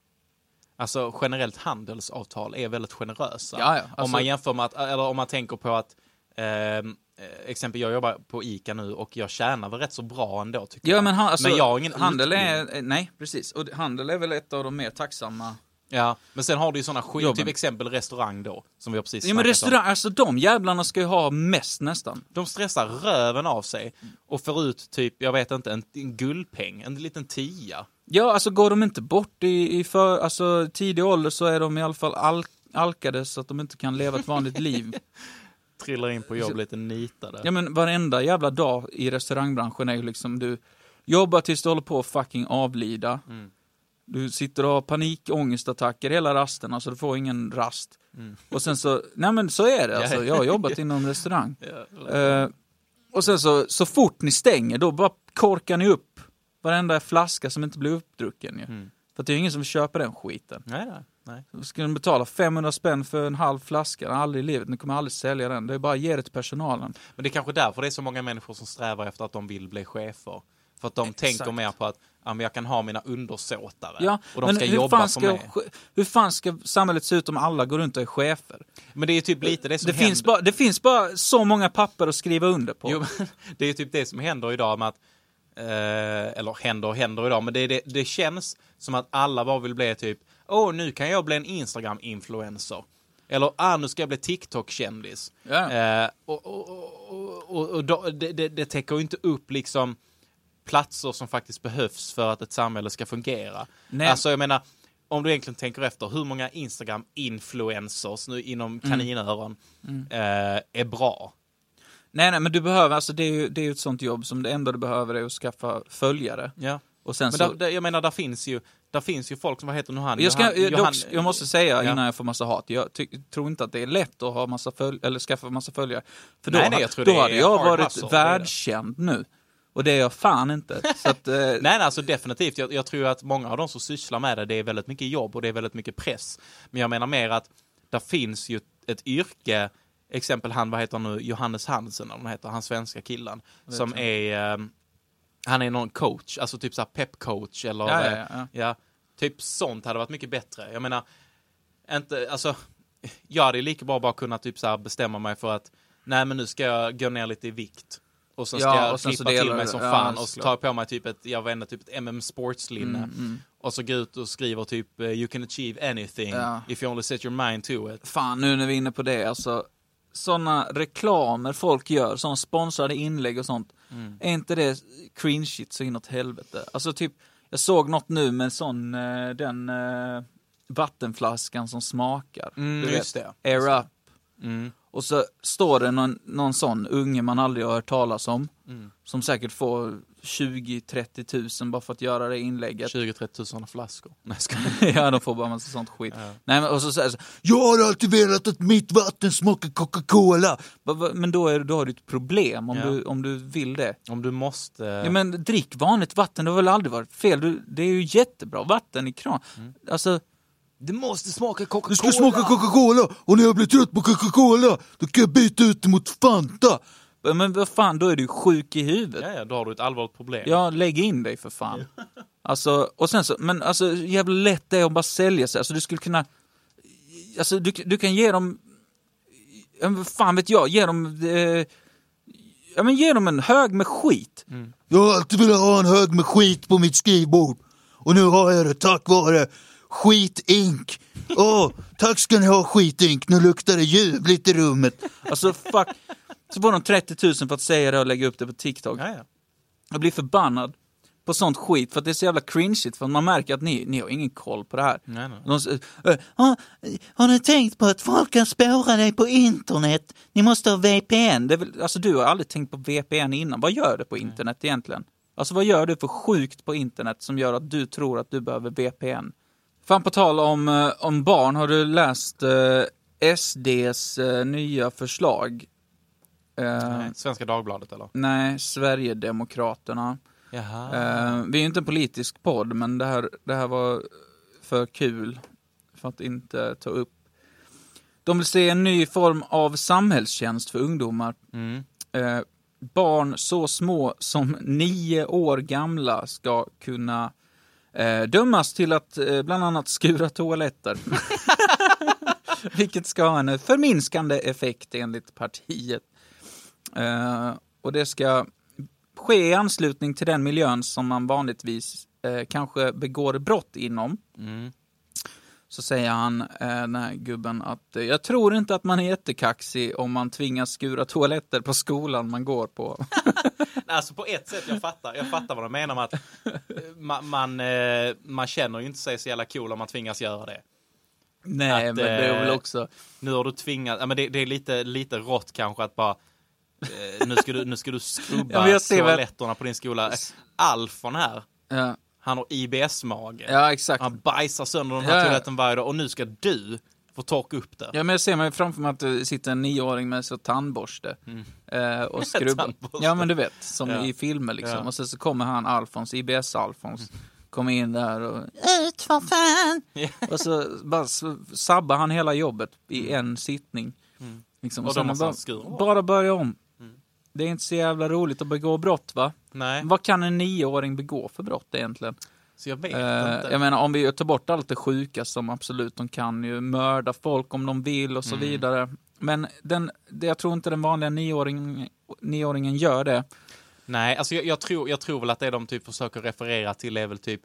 alltså generellt handelsavtal är väldigt generösa. Ja, ja, om alltså- man jämför med att, eller om man tänker på att eh, exempel jag jobbar på ICA nu och jag tjänar väl rätt så bra ändå tycker Ja jag. men, han, alltså, men jag har ingen handel utbildning. är, nej precis, och handel är väl ett av de mer tacksamma. Ja, men sen har du ju sådana skit, Jobben. typ exempel restaurang då, som vi har precis Ja men snackat om. restaurang, alltså de jävlarna ska ju ha mest nästan. De stressar röven av sig och får ut typ, jag vet inte, en, en guldpeng, en liten tia. Ja alltså går de inte bort i, i för, alltså tidig ålder så är de i alla fall al, alkade så att de inte kan leva ett vanligt liv. Trillar in på jobb lite nitade. Ja men varenda jävla dag i restaurangbranschen är ju liksom du jobbar tills du håller på att fucking avlida. Mm. Du sitter och har panikångestattacker hela rasten, alltså du får ingen rast. Mm. Och sen så, nej men så är det alltså, jag har jobbat inom restaurang. Eh, och sen så, så fort ni stänger, då bara korkar ni upp varenda flaska som inte blir uppdrucken ju. Mm. För det är ingen som vill köpa den skiten. Nej, nej, nej. Så ska ni betala 500 spänn för en halv flaska, aldrig i livet, ni kommer aldrig sälja den. Det är bara att ge det till personalen. Men det är kanske därför det är så många människor som strävar efter att de vill bli chefer. För att de Exakt. tänker mer på att ja, men jag kan ha mina undersåtare Ja, och de ska jobba ska, mig. hur fan ska samhället se ut om alla går runt och är chefer? Men det är typ lite det som Det händer. finns, bara, det finns bara så många papper att skriva under på. Jo, det är typ det som händer idag med att eh, eller händer och händer idag, men det, det, det känns som att alla bara vill bli typ, åh nu kan jag bli en Instagram-influencer. Eller, ah nu ska jag bli TikTok-kändis. Ja. Eh, och och, och, och, det, det, det täcker ju inte upp liksom platser som faktiskt behövs för att ett samhälle ska fungera. Nej. Alltså jag menar, om du egentligen tänker efter, hur många Instagram-influencers nu inom kaninöron eh, är bra? Nej, nej, men du behöver, alltså det är ju det är ett sånt jobb som det enda du behöver är att skaffa följare. Ja. Och sen Men så... där, jag menar, där finns ju, där finns ju folk som, vad heter nu han? jag, ska, Johan, jag, Johan- dock, jag måste säga Ja. innan jag får massa hat, jag ty, tror inte att det är lätt att ha massa följ, eller skaffa massa följare. För då, Nej, nej, jag då hade jag varit världskänd nu. Och det är jag fan inte. Att, eh, Nej, nej, alltså definitivt. Jag, jag tror att många av de som sysslar med det, det är väldigt mycket jobb och det är väldigt mycket press. Men jag menar mer att där finns ju ett yrke, exempel han, vad heter han nu, Johannes Hansen, eller heter, han svenska killen, som är, eh, Han är någon coach, alltså typ såhär pepcoach eller Ja, ja, eh, ja, ja. ja, typ sånt hade varit mycket bättre. Jag menar, inte, alltså, jag hade lika bra bara kunnat typ så bestämma mig för att nej men nu ska jag gå ner lite i vikt. Och så ska Ja, jag sen klippa till mig som ja, fan och så tar jag på mig typ ett, jag vet inte, typ ett MM sportslinne. Mm, Och så gå ut och skriver typ eh, you can achieve anything Ja. if you only set your mind to it. Fan, nu när vi är inne på det, alltså. Såna reklamer folk gör, såna sponsrade inlägg och sånt. Mm. Är inte det cringe shit så inåt helvete? Alltså typ, jag såg något nu med sån, eh, den eh, vattenflaskan som smakar. Mm, du just vet, det. Air up. Mm. Och så står det någon, någon sån unge man aldrig har hört talas om. Mm. Som säkert får 20-30 tusen bara för att göra det inlägget. 20-30 tusen flaskor. Nej, skojar. ja, de får bara massa sånt skit. Ja. Nej, men, och så säger så, jag har alltid velat att mitt vatten smakar Coca-Cola. Men då, är, då har du ett problem om, Ja. du, om du vill det. Om du måste... Ja, men drick vanligt vatten, det har väl aldrig varit fel. Du, det är ju jättebra vatten i kran. Alltså, det måste smaka Coca-Cola! Det ska smaka Coca-Cola och när jag blir trött på Coca-Cola då kan jag byta ut det mot Fanta. men vad fan, då är du sjuk i huvudet. Ja, ja, då har du ett allvarligt problem. Ja, lägg in dig för fan. Alltså, och sen så, men alltså jävla lätt det är att bara sälja sig. Alltså du skulle kunna, alltså du, du kan ge dem, ja, men vad fan vet jag, ge dem, eh, ja men ge dem en hög med skit. Jag har alltid velat ha en hög med skit på mitt skrivbord. Och nu har jag det tack vare Skitink. Åh, tack ska ni ha Skitink, nu luktar det ljuvligt i rummet. Alltså fuck. Så får de 30 000 för att säga det och lägga upp det på TikTok. Ja, ja. Jag blir förbannad på sånt skit för att det är så jävla cringeigt för att man märker att ni, ni har ingen koll på det här. Nej, nej. De säger, "Eh, har, har ni tänkt på att folk kan spåra dig på internet? Ni måste ha VPN. Väl, alltså du har aldrig tänkt på VPN innan. Vad gör du på internet egentligen? Alltså vad gör du för sjukt på internet som gör att du tror att du behöver VPN? Fan på tal om, eh, om barn, har du läst eh, SDs eh, nya förslag? Eh, Nej, Svenska Dagbladet eller? nej, Sverigedemokraterna. Jaha. Eh, vi är ju inte en politisk podd, men det här, det här var för kul för att inte ta upp. De vill se en ny form av samhällstjänst för ungdomar. Mm. Eh, barn så små som nio år gamla ska kunna eh, dömas till att eh, bland annat skura toaletter. Vilket ska ha en förminskande effekt enligt partiet. Eh, och det ska ske i anslutning till den miljön som man vanligtvis eh, kanske begår brott inom. Mm. Så säger han, eh, den här gubben, att eh, jag tror inte att man är jättekaxig om man tvingas skura toaletter på skolan man går på. Alltså på ett sätt, jag fattar, jag fattar vad de menar med att eh, man, man, eh, man känner ju inte sig så jävla cool om man tvingas göra det. Nej, Att, men det är väl eh, också... Nu har du tvingat, ja men det, det är lite, lite rått kanske att bara nu, ska du, nu ska du skrubba Ja, toaletterna på din skola. Alfon här, Ja, han har IBS-mage. ja exakt. Han bajsar sönder den här Ja, toaletten varje dag och nu ska du få torka upp det. Ja, men jag ser mig framför mig att det sitter en nioåring med så tandborste eh, och skrubbar. Ja, men du vet, som Ja. i filmer liksom. Ja. Och sen så kommer han Alfons, IBS-Alfons, kommer in där och ut för fan! Och så bara sabbar han hela jobbet i en sittning. Liksom. Mm. Och då sen bara, bara börja om. Det är inte så jävla roligt att begå brott va? Nej, Vad kan en nioåring begå för brott egentligen? så jag vet Eh, inte. jag menar om vi tar bort allt det sjuka som absolut de kan ju mörda folk om de vill och så Mm. vidare. Men den, jag tror inte den vanliga nioåringen, nioåringen gör det. Nej, alltså jag, jag, tror, jag tror väl att det de typ försöker referera till är väl typ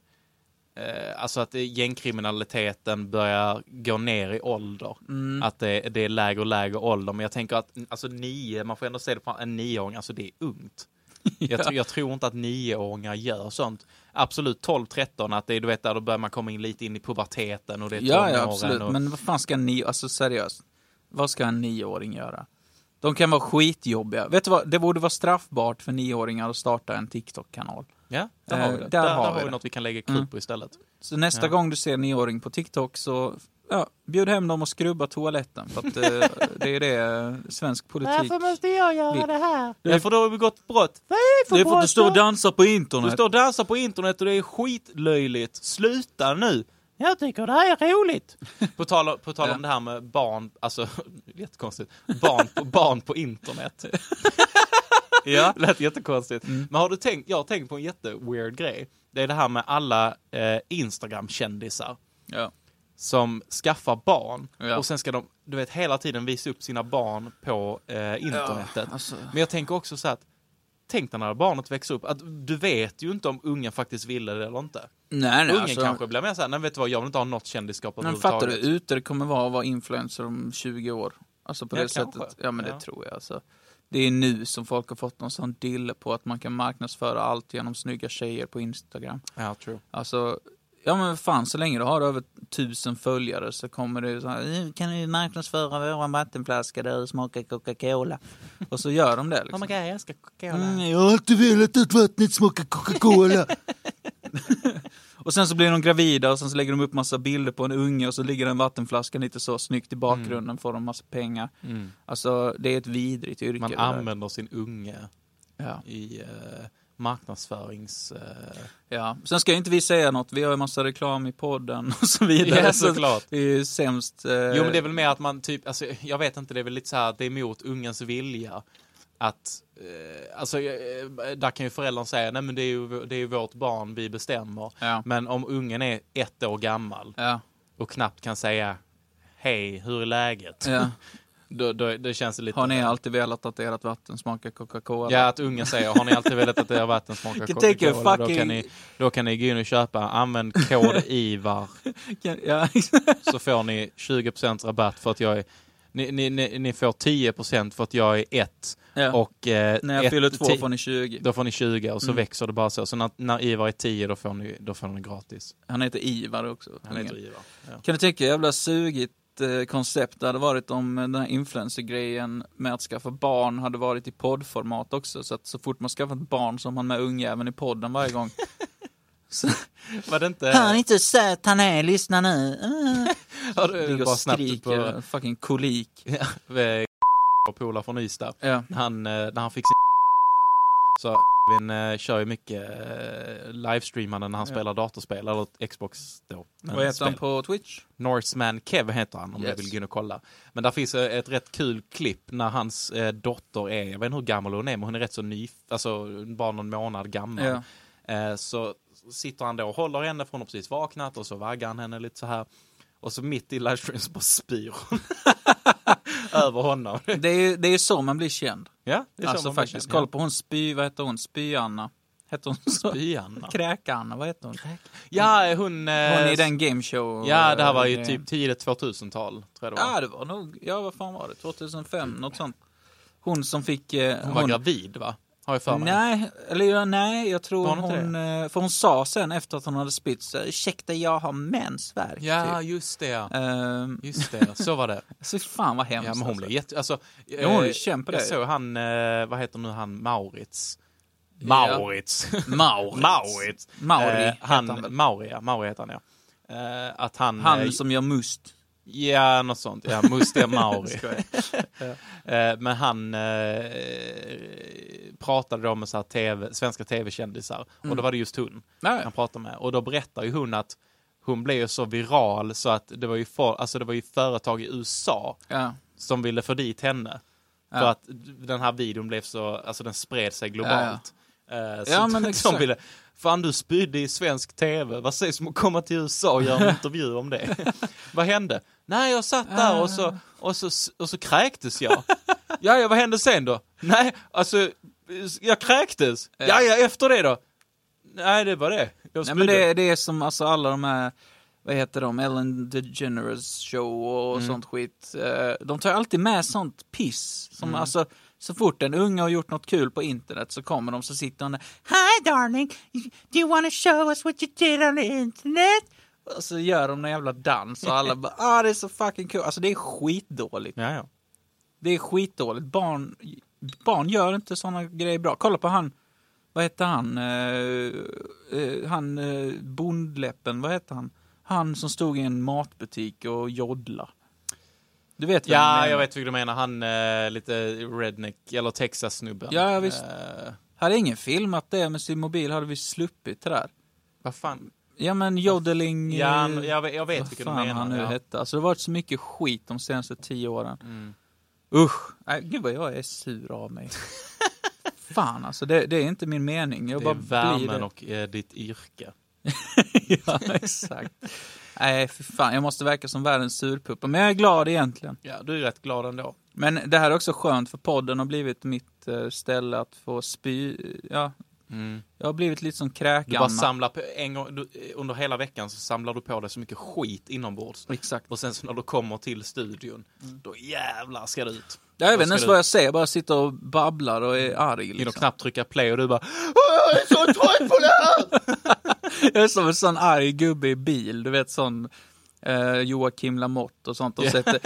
Alltså att gängkriminaliteten börjar gå ner i ålder. Mm. Att det, det är lägre och lägre ålder. Men jag tänker att alltså nio, man får ändå se det på en nioåring, alltså det är ungt. Jag, tror- jag tror inte att nioåringar gör sånt. Absolut 12-13, att det är du vet där då börjar man komma in lite in i puberteten och det är Ja, ja absolut. Och, Men vad fan ska en nio, alltså seriöst. Vad ska en nioåring göra? De kan vara skitjobbiga. Vet du vad, det borde vara straffbart för nioåringar att starta en TikTok-kanal. Ja, där har vi Eh, det. där Där, har där vi vi det. något vi kan lägga krut Mm. på istället. Så nästa Ja. gång du ser en nioåring på TikTok så ja, bjud hem dem och skrubba toaletten. För att eh, det är det eh, svensk politik måste jag göra vill. det här? Ja, för då har vi begått brott. Det är för att du står och dansar på Du internet. står och dansar på internet och det är skitlöjligt. Sluta nu! Jag tycker det här är roligt. På tal, på tal om Ja. det här med barn, alltså jättekonstigt, barn på, barn på internet. Ja. Lät jättekonstigt. Men har du tänkt, jag har tänkt på en jätteweird grej. Det är det här med alla eh, Instagram-kändisar Ja. som skaffar barn Ja. och sen ska de, du vet, hela tiden visa upp sina barn på eh, internetet. alltså. Men jag tänker också så att, tänk när barnet växer upp, att du vet ju inte om ungen faktiskt ville det eller inte. Nej, nej, Ungen alltså, kanske blir mer såhär, nej vet du vad, jag vill inte ha något kändisskap Men fattar du överhuvudtaget. hur ute det kommer vara att vara influencer om 20 år? Alltså på Ja, det kanske. sättet. Ja, men Ja. det tror jag. Alltså. Det är nu som folk har fått någon sån dille på att man kan marknadsföra allt genom snygga tjejer på Instagram. Ja, true. Alltså, ja men fan, så länge du har över tusen följare så kommer det så här, "Eh, kan ni marknadsföra våra vattenflaskor där det smakar Coca-Cola? Och så gör de det liksom. God, jag älskar Coca-Cola. Mm, Jag har alltid velat att vattnet smakar Coca-Cola. Och sen så blir de gravida och sen så lägger de upp massa bilder på en unge och så ligger en vattenflaska lite så snyggt i bakgrunden, får de massa pengar. Mm. Alltså, det är ett vidrigt yrke. Man använder sin unge Ja. i eh, marknadsförings... Eh, ja. Sen ska ju inte vi säga något, vi har ju massa reklam i podden och så vidare. Ja, Så såklart. Det är ju sämst. Eh, Jo men det är väl mer att man typ, alltså, jag vet inte, det är väl lite så här att det är emot ungens vilja. Att, eh, alltså, eh, där kan ju föräldern säga, nej men det är ju, det är ju vårt barn, vi bestämmer. Ja. Men om ungen är ett år gammal Ja. och knappt kan säga, hej, hur är läget? ja. Då, då, då känns det lite... Har ni alltid velat att ert vatten smakar Coca-Cola? Ja, att ungen säger, har ni alltid velat att era vatten smakar Coca-Cola? Då, fucking- kan ni, då kan ni gå in och köpa, använd kod IVAR ja. så får ni 20% rabatt för att jag är ni, ni, ni, ni får 10% för att jag är ett ja. och eh, När jag ett- fyller två ti- får ni 20. Då får ni 20 och så Mm. växer det bara så. Så när, när Ivar är 10 då får ni, då får ni gratis. Han heter Ivar också. Han heter Ivar. Ja. Kan du tänka hur jävla sugigt eh, koncept det hade varit om eh, den här influencer-grejen med att skaffa barn hade varit i poddformat också. Så att så fort man skaffar ett barn så har man med ungjäveln i podden varje gång. så, Var det inte... han är inte söt han är, lyssna nu. Har Uh. du Ligger bara och skriker, på fucking kolik. ja, och polare från Ystad. Ja. Han, eh, när han fick sin så Vin eh, kör ju mycket eh, livestreamande när han Ja. spelar datorspel, eller Xbox då. Vad heter han spel. på Twitch? Norseman Kev heter han om Yes. du vill gå in och kolla. Men där finns eh, ett rätt kul klipp när hans eh, dotter är, jag vet inte hur gammal hon är, men hon är rätt så ny, alltså bara någon månad gammal. Ja. Eh, så sitter han då och håller henne för hon har precis vaknat och så vaggar han henne lite så här. Och så mitt i livestreams bara spyr hon. Över honom. Det är ju det är ju så man blir känd. Ja, det är så Alltså man blir faktiskt, känd. kolla på hon spy, vad heter hon? Spy-Anna. Hette hon så? Spyanna. Kräk-Anna, vad heter hon? Ja, hon... eh, Hon är i den gameshow. Ja, det här var ju eh, typ tidigt 2000-tal, tror jag det var. Ja, det var nog, ja vad fan var det? 2005, något sånt. Hon som fick... eh, Hon var gravid, va? Har jag för mig. Nej, eller ja, nej, jag tror Var hon hon... eh, För hon sa sen efter att hon hade spytt så ursäkta jag har mensvärk. Ja, typ. just det. Ehm, Just det, så var det. så fan vad hemskt Ja, men hon alltså. blev jätte... Alltså, Ja, hon eh, på Jag såg han, eh, vad heter nu han, Maurits? Ja. Maurits. Maurits. Maurits. Mauri Eh, han, han? Mauri, ja. Mauri heter han, ja. Eh, att han... Han eh, som gör must. Ja, något sånt. Ja, Mustiga Mauri. Skojar. Eh, Men han eh, pratade då med så TV, svenska tv-kändisar och då var det just hon Nej. han pratade med. Och då berättar ju hon att hon blev ju så viral så att det var ju, for, alltså det var ju företag i USA Ja. som ville få dit henne. För Ja. att den här videon blev så, alltså den spred sig globalt. Eh, så Ja, men exakt. ville, fan du spydde i svensk tv, vad sägs om att komma till USA och göra en intervju om det? vad hände? Nej, jag satt där och så, och så, och så kräktes jag. ja, ja, vad hände sen då? Nej, alltså, jag kräktes. Ja, ja, efter det då? Nej, det var det. Jag Nej spydde. men det, det är som alltså alla de här, vad heter de, Ellen DeGeneres show och Mm. sånt skit. Eh, De tar alltid med sånt piss. Som Mm. alltså, så fort en unge har gjort något kul på internet så kommer de så sitter hon där, Hi darling, do you wanna show us what you did on the internet? Och så gör de en jävla dans och alla bara, ah det är så fucking kul. Alltså det är skitdåligt. Ja, ja. Det är skitdåligt. Barn, barn gör inte sådana grejer bra. Kolla på han, vad heter han, eh, eh, han eh, bondläppen, vad heter han? Han som stod i en matbutik och joddla. Du vet vem Ja, jag vet vilken du menar. Han eh, lite redneck, eller Texas-snubben. Ja, visst. Eh, Hade ingen filmat det med sin mobil hade vi sluppit det där. vad fan? Ja men jodeling... Ja, eh, jag, vet- jag vet vilken du menar. han nu ja. hette. Alltså det har varit så mycket skit de senaste tio åren. Mm. Usch! Nej, gud vad jag är sur av mig. fan alltså, det, det är inte min mening. Jag Det bara är värmen och eh, ditt yrke. ja, exakt. Nej, för fan, jag måste verka som världens surpuppa. Men jag är glad egentligen. Ja, du är rätt glad ändå. Men det här är också skönt för podden har blivit mitt eh, ställe att få spy. Ja, jag har blivit lite som Mm. Du bara samlar på, en gång, du, under hela veckan så samlar du på dig så mycket skit inombords. Exakt. Och sen så när du kommer till studion, då jävlar ska det ut. Jag vet inte ens vad jag säger, jag bara sitter och babblar och är arg. Liksom. knappt trycka play och du bara Jag är så trött på det här! Jag är som en sån arg gubbe i bil, du vet sån eh, Joakim Lamotte och sånt. Och sätter,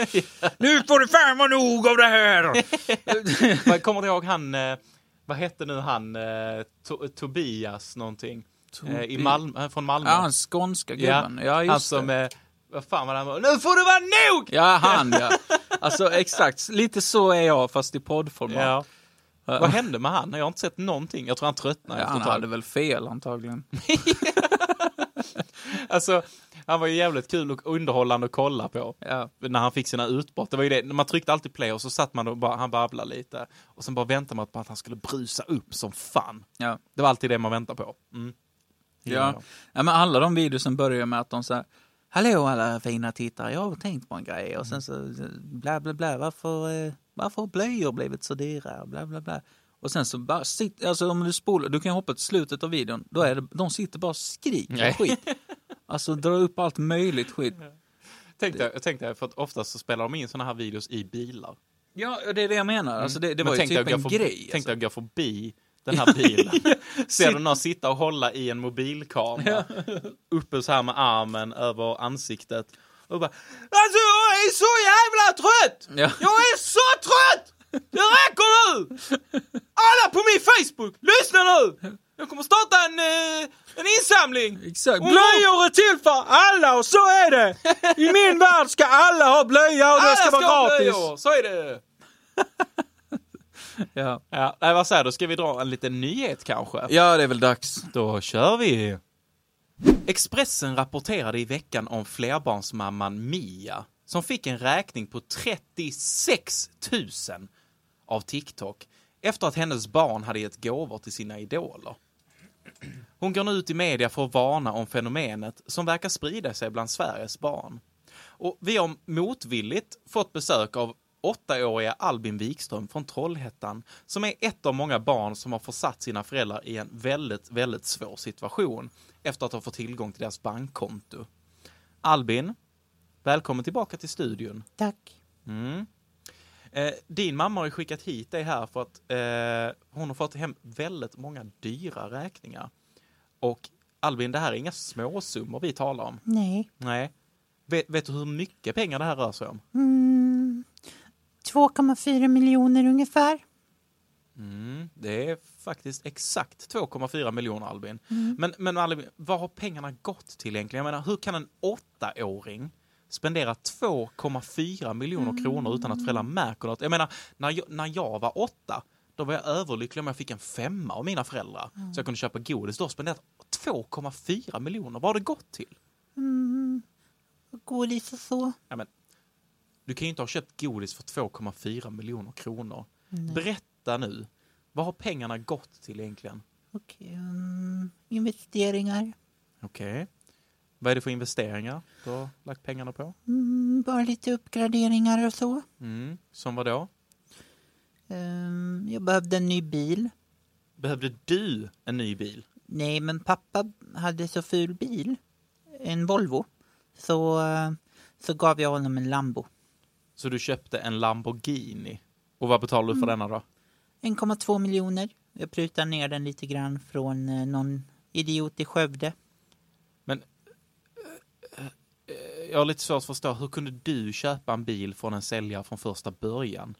nu får det fan vara nog av det här! Kommer du ihåg han, eh, vad hette nu han, eh, to, Tobias någonting? Eh, I Malmö, eh, från Malmö. Ja, han skånska gubben. Ja, just han som, det. eh, vad fan var han var? Nu får det vara nog! Ja, han ja. Alltså exakt, lite så är jag fast i poddformat. Ja. Vad hände med han? Jag har inte sett någonting. Jag tror han tröttnade Ja, han tag. hade väl fel antagligen. Alltså, han var ju jävligt kul och underhållande att kolla på. Ja. När han fick sina utbrott. Det var ju det, man tryckte alltid play och så satt man och bara, han babblade lite. Och sen bara väntade man på att han skulle brusa upp som fan. Ja. Det var alltid det man väntade på. Mm. Ja. ja, men alla de videosen börjar med att de säger Hallå alla fina tittare, jag har tänkt på en grej och sen så bla bla bla, varför, eh, varför har blöjor blivit så dyra? Bla bla bla. Och sen så bara sitter, alltså om du spolar, du kan hoppa till slutet av videon, då är det, de sitter bara och skriker Nej. skit. Alltså drar upp allt möjligt skit. Tänkte, jag tänkte, för att oftast så spelar de in såna här videos i bilar. Ja, det är det jag menar. Alltså det, det Men var ju tänkte typ jag en förbi, grej. Tänkte Alltså. jag gå förbi den här bilen. Ser du någon sitta och hålla i en mobilkamera. Uppe så här med armen över ansiktet. Och bara Alltså jag är så jävla trött! Ja. Jag är så trött! Det räcker nu! Alla på min Facebook, lyssna nu! Jag kommer starta en, eh, en insamling! Exakt. Och- Blöjor är till för alla och så är det! I min värld ska alla ha blöja och det ska vara ha gratis. blöjor, Så är det! Ja. Ja, nej, vad säger du? Ska vi dra en liten nyhet kanske? ja, det är väl dags. Då kör vi! Expressen rapporterade i veckan om flerbarnsmamman Mia som fick en räkning på 36 000 av TikTok efter att hennes barn hade gett gåvor till sina idoler. Hon går nu ut i media för att varna om fenomenet som verkar sprida sig bland Sveriges barn. Och vi har motvilligt fått besök av åttaåriga Albin Wikström från Trollhättan som är ett av många barn som har försatt sina föräldrar i en väldigt, väldigt svår situation efter att ha fått tillgång till deras bankkonto. Albin, välkommen tillbaka till studion. Tack. Mm. Eh, din mamma har skickat hit dig här för att eh, hon har fått hem väldigt många dyra räkningar. Och Albin, det här är inga småsummor vi talar om. Nej. Nej. Vet, vet du hur mycket pengar det här rör sig om? Mm, 2,4 miljoner ungefär. Mm, det är faktiskt exakt 2,4 miljoner Albin. Men, men Albin, vad har pengarna gått till egentligen? Jag menar, hur kan en åttaåring spendera 2,4 miljoner kronor utan att föräldrar märker något? Jag menar, när jag, när jag var åtta, då var jag överlycklig om jag fick en femma av mina föräldrar. Så jag kunde köpa godis. Då har spenderat 2,4 miljoner. Vad har det gått till? Godis och så. Ja, men, du kan ju inte ha köpt godis för 2,4 miljoner kronor. Berätta nu. Vad har pengarna gått till egentligen? Okej, mm, investeringar. Okej. Vad är det för investeringar du har lagt pengarna på? Mm, bara lite uppgraderingar och så. Mm. Som vad då? Ehm, jag behövde en ny bil. Behövde du en ny bil? Nej, men pappa hade så ful bil. En Volvo. Så, så gav jag honom en Lambo. Så du köpte en Lamborghini? Och vad betalade du för denna då? 1,2 miljoner. Jag prutar ner den lite grann från eh, någon idiot i Skövde. Men eh, eh, jag har lite svårt att förstå. Hur kunde du köpa en bil från en säljare från första början?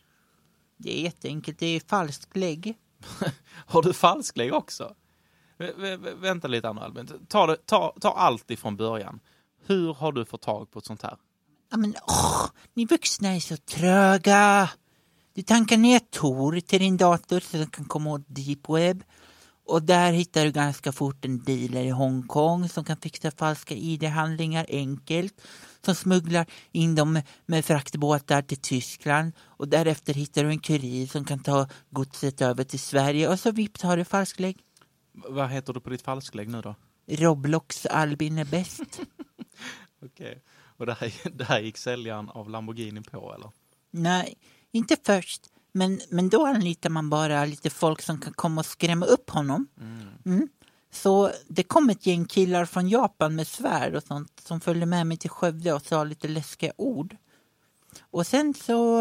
Det är jätteenkelt. Det är falskt lägg. Har du falsklägg också? Vä- vä- vä- vänta lite Anna Albin. Ta, det- ta, ta allt ifrån början. Hur har du fått tag på ett sånt här? Ja, men åh, ni vuxna är så tröga. Du tankar ner Tor till din dator så den kan komma åt deep web. Och där hittar du ganska fort en dealer i Hongkong som kan fixa falska ID-handlingar enkelt. Som smugglar in dem med, fraktbåtar till Tyskland. Och därefter hittar du en kurir som kan ta godset över till Sverige. Och så vips har du falsklägg. Vad heter du på ditt falsklägg nu då? Roblox Albin är bäst. Okej. Och det här, det här gick säljaren av Lamborghini på eller? Nej, inte först. Men, men då anlitar man bara lite folk som kan komma och skrämma upp honom. Mm. Så det kom ett gäng killar från Japan med svärd och sånt som följde med mig till Skövde och sa lite läskiga ord. Och sen så,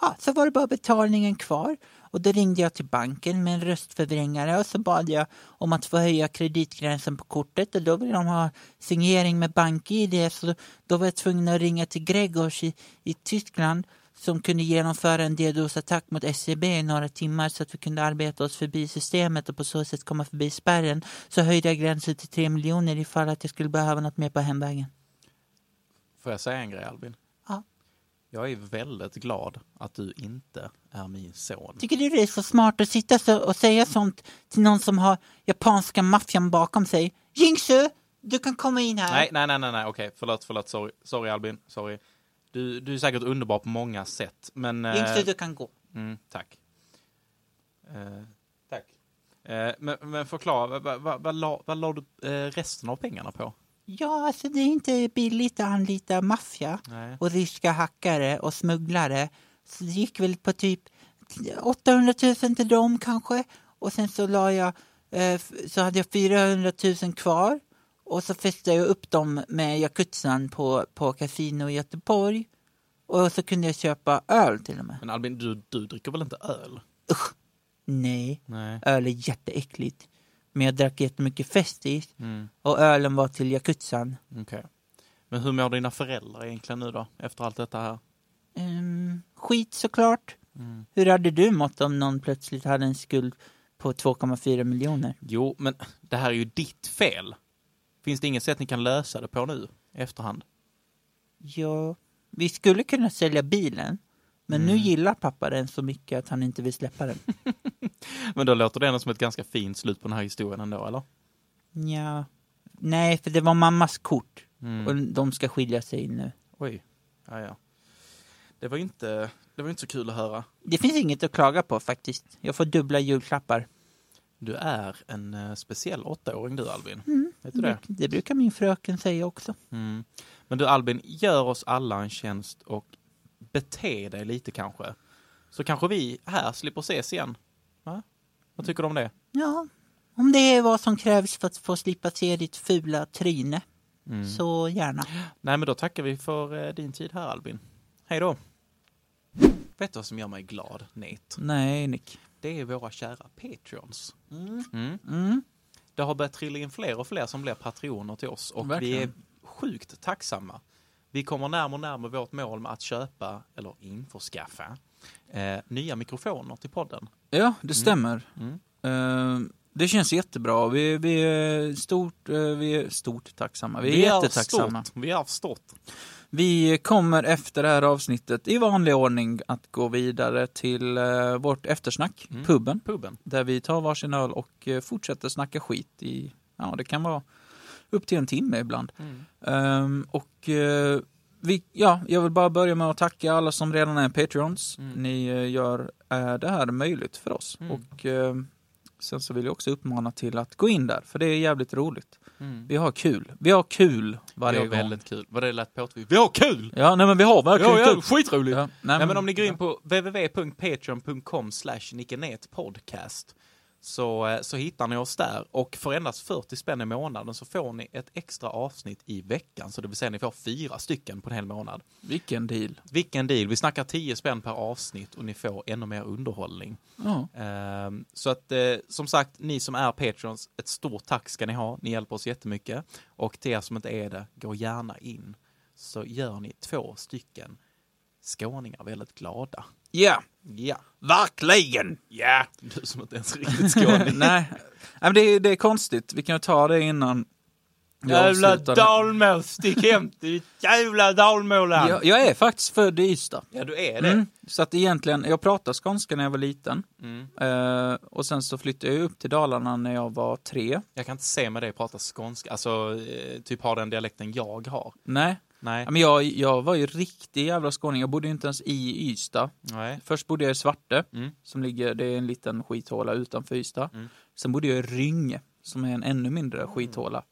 ja, så var det bara betalningen kvar. Och då ringde jag till banken med en röstförvrängare och så bad jag om att få höja kreditgränsen på kortet och då ville de ha signering med bank-id så då var jag tvungen att ringa till Gregors i, i Tyskland som kunde genomföra en DDoS-attack mot SEB i några timmar så att vi kunde arbeta oss förbi systemet och på så sätt komma förbi spärren. Så höjde jag gränsen till 3 miljoner ifall att jag skulle behöva något mer på hemvägen. Får jag säga en grej Albin? Ja. Jag är väldigt glad att du inte är min son. Tycker du det är så smart att sitta så och säga sånt till någon som har japanska maffian bakom sig? Jingsu, du kan komma in här. Nej, nej, nej, nej, nej. okej, förlåt, förlåt, sorry, sorry Albin, sorry. Du, du är säkert underbar på många sätt, men... eh, Jingsu, du kan gå. Mm, tack. Eh, tack. Eh, men, men förklara, vad va, va, vad la, vad la du eh, resten av pengarna på? Ja, alltså det är inte billigt att anlita maffia och ryska hackare och smugglare. Så det gick väl på typ 800 000 till dem kanske. Och sen så la jag, eh, så hade jag 400 000 kvar. Och så fäste jag upp dem med jakutsan på, på Casino i Göteborg. Och så kunde jag köpa öl till och med. Men Albin, du, du dricker väl inte öl? Nej, Nej. öl är jätteäckligt. Men jag drack jättemycket Festis Mm, och ölen var till jakutsan. okej. Men hur mår dina föräldrar egentligen nu då, efter allt detta här? Ehm, skit såklart. Mm. Hur hade du mått om någon plötsligt hade en skuld på 2,4 miljoner? Jo, men det här är ju ditt fel. Finns det inget sätt ni kan lösa det på nu, efterhand? Ja, vi skulle kunna sälja bilen. Men Mm. nu gillar pappa den så mycket att han inte vill släppa den. Men då låter det ändå som ett ganska fint slut på den här historien ändå, eller? Ja. Nej, för det var mammas kort. Mm. Och de ska skilja sig nu. Oj. Ja, ja. Det var inte, det var inte så kul att höra. Det finns inget att klaga på faktiskt. Jag får dubbla julklappar. Du är en eh, speciell åttaåring du Albin. Mm. Vet du det? Det brukar min fröken säga också. Mm. Men du Albin, gör oss alla en tjänst och bete dig lite kanske. Så kanske vi här slipper ses igen. Va? Vad tycker du om det? Ja, om det är vad som krävs för att få slippa se ditt fula tryne. Mm. Så gärna. Nej, men då tackar vi för eh, din tid här Albin. Hej då! Vet du vad som gör mig glad, Nate? Nej, Nick. Det är våra kära Patreons. Mm. Mm. Mm. Det har börjat trilla in fler och fler som blir patroner till oss och Verkligen. vi är sjukt tacksamma. Vi kommer närmare och närmare vårt mål med att köpa, eller införskaffa, eh, nya mikrofoner till podden. Ja, det stämmer. Mm. Eh, det känns jättebra. Vi, vi, är stort, eh, vi är stort tacksamma. Vi är, jättetacksamma. Stort. Vi är stort. Vi kommer efter det här avsnittet i vanlig ordning att gå vidare till eh, vårt eftersnack, Mm. puben, Puben. där vi tar varsin öl och eh, fortsätter snacka skit i, ja det kan vara upp till en timme ibland. Mm. Ehm, och eh, vi, ja, jag vill bara börja med att tacka alla som redan är Patreons. Mm. Ni eh, gör eh, det här möjligt för oss. Mm. Och sen så vill jag också uppmana till att gå in där, för det är jävligt roligt. Mm. Vi har kul. Vi har kul varje Vi har gång. väldigt kul. Vad det lät påtagligt. Vi har kul! Ja, nej men vi har verkligen Ja, ja, kul. skitroligt! Ja, Nej, men om ni går in på www.patreon.com slash podcast så, eh, så hittar ni oss där och för endast 40 spänn i månaden så får ni ett extra avsnitt i veckan. Så det vill säga ni får fyra stycken på en hel månad. Vilken deal. Vilken deal! Vi snackar 10 spänn per avsnitt och ni får ännu mer underhållning. Ehm, Så att eh, som sagt, ni som är Patrons, ett stort tack ska ni ha. Ni hjälper oss jättemycket. Och till er som inte är det, gå gärna in. Så gör ni två stycken skåningar väldigt glada. Ja, Ja. verkligen. Ja. Du som inte ens riktigt skåning. Nej, Nej, men det, är- det är konstigt. Vi kan ju ta det innan, Jävla dalmål, stick hem ditt jävla dalmåland. Jag, jag är faktiskt född i Ystad. Ja, du är det. Mm. Så att egentligen, jag pratade skånska när jag var liten. Mm. Eh, och sen så flyttade jag upp till Dalarna när jag var tre. Jag kan inte se med dig prata skånska, alltså eh, typ ha den dialekten jag har. Nej, Nej. Ja, men jag, jag var ju riktig jävla skåning. Jag bodde ju inte ens i Ystad. Nej. Först bodde jag i Svarte, Mm. som ligger, det är en liten skithåla utanför Ystad. Mm. Sen bodde jag i Rynge, som är en ännu mindre skithåla.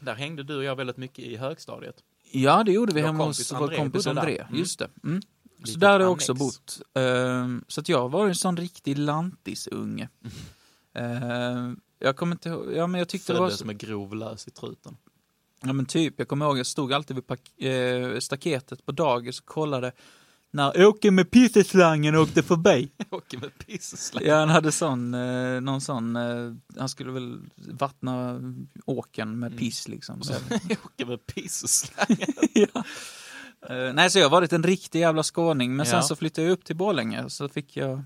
Där hängde du och jag väldigt mycket i högstadiet. Ja, det gjorde vi hemma hos vår kompis. André. Mm. Just det. Mm. Så där har jag också bott. Ehm, så att jag var en sån riktig lantisunge. Ehm, jag kommer inte ihåg, ja men jag tyckte det var Föddes så, med grov lös i truten. Ja men typ, jag kommer ihåg, jag stod alltid vid eh, staketet på dagis och kollade när Åke med pisseslangen åkte förbi. Åker med pissslag. Ja, han hade sån, eh, någon sån, eh, han skulle väl vattna åken med piss liksom. Så. Åker med pissslag. ja. Eh, nej, så jag har varit en riktig jävla skåning, men Ja. sen så flyttade jag upp till Borlänge, så fick jag,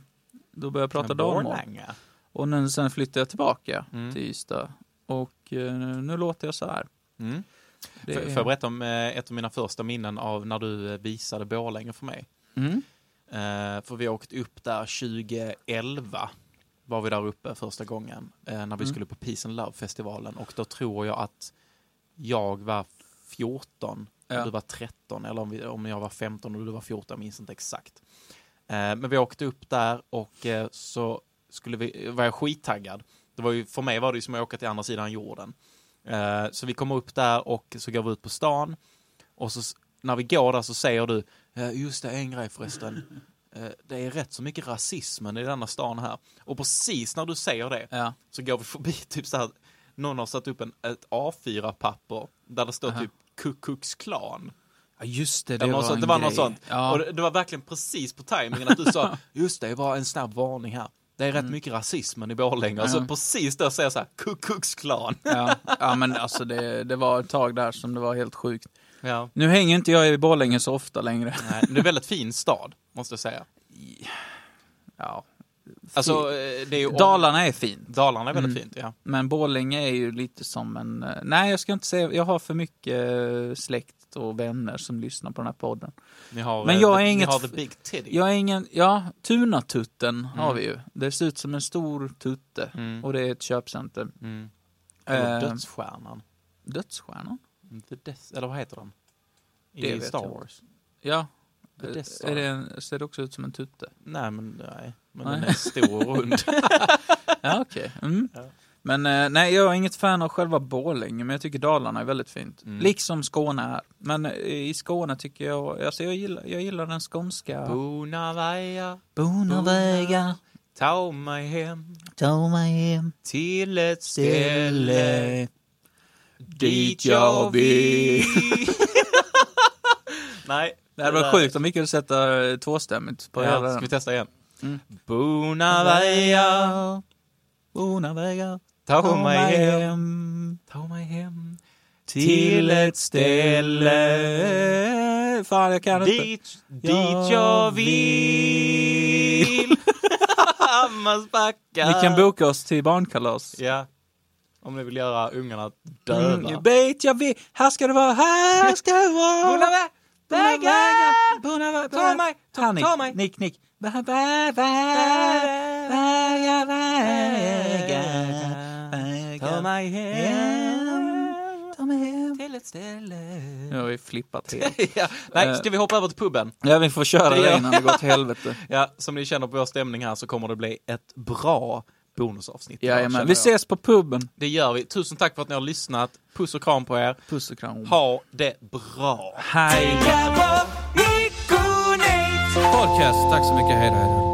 då började jag prata dalmål. Och nu, sen flyttade jag tillbaka Mm. till Ystad. Och eh, nu låter jag så här. Mm. Det Får jag berätta om eh, ett av mina första minnen av när du eh, visade Borlänge för mig? Mm. Eh, för vi åkte upp där 2011. Var vi där uppe första gången när vi Mm. skulle på Peace and Love-festivalen. Och då tror jag att jag var 14 och Ja. du var 13. Eller om, vi, om jag var 15 och du var 14, jag minns inte exakt. Men vi åkte upp där och så skulle vi, var jag skittaggad. Det var ju, för mig var det ju som att åka till andra sidan jorden. Eh, så vi kommer upp där och så går vi ut på stan. Och så när vi går där så säger du, "Eh, just det, en grej förresten. Eh, Det är rätt så mycket rasismen i denna stan här. Och precis när du säger det Ja. så går vi förbi typ så här, någon har satt upp en, ett A4-papper där det står Aha. typ Ku Klux Klan. ja, just det. Det, Det var, sånt, det var något sånt. Ja. Och det, det var verkligen precis på tajmingen att du sa, just det, det var en snabb varning här. Det är rätt mycket rasismen i Borlänge. Och så Mm. Ja. precis då säger jag så här, Ku Klux Klan. ja. ja, men alltså det, det var ett tag där som det var helt sjukt. Ja. Nu hänger inte jag i Borlänge så ofta längre. Nej, det är en väldigt fin stad, måste jag säga. Ja. Alltså, eh, det är ju om- Dalarna är fint. Dalarna är väldigt Mm. fint, ja. Men Borlänge är ju lite som en... eh, Nej, jag ska inte säga... Jag har för mycket eh, släkt och vänner som lyssnar på den här podden. Ni har, Men eh, jag är inget har the big titty. Jag är ingen... Ja, Tunatutten har Mm. vi ju. Det ser ut som en stor tutte. Mm. Och det är ett köpcenter. Mm. Eller Eh, Dödsstjärnan. Dödsstjärnan? Eller vad heter den? Det I vet Star jag. Wars. Ja. Eh. Är det en, ser det också ut som en tutte? Nej, men nej. Men Nej. den är stor och rund. Ja, okej. Mm. Ja. Men eh, nej, jag är inget fan av själva Borlänge, men jag tycker Dalarna är väldigt fint. Mm. Liksom Skåne är. Men eh, i Skåne tycker jag, alltså jag gillar, jag gillar den skånska... Bonavaja, Bonavägar, ta mig hem ta mig hem till ett ställe dit jag vill. Nej. Det hade varit sjukt om vi kunde sätta eh, tvåstämmigt på Ja, ska vi testa igen? Mm. Bonavaja, Bonavägar, ta mig hem, ta mig hem till ett ställe Fan, jag kan inte. dit, dit jag vill. Hammarsbacka. Vi kan boka oss till barnkalas. Ja. Om ni vill göra ungarna döva. Mm, vet jag vill. Här ska det vara, här ska det vara. Bonavägar, Bonavägar, Bonavägar. Ta mig, ta- Ta, mig. Nick, nick. Vägar, vägar, vägar. Ta mig hem Ta mig hem. till ett ställe. Nu har vi flippat helt. ja. Nej, ska vi hoppa över till puben? Ja, vi får köra Det innan det går till helvete. Ja, som ni känner på vår stämning här så kommer det bli ett bra bonusavsnitt. Jajamän, vi ses på puben. Det gör vi. Tusen tack för att ni har lyssnat. Puss och kram på er. Puss och kram. Ha det bra. Hej. Podcast, tack så mycket. Hej då. Hej då.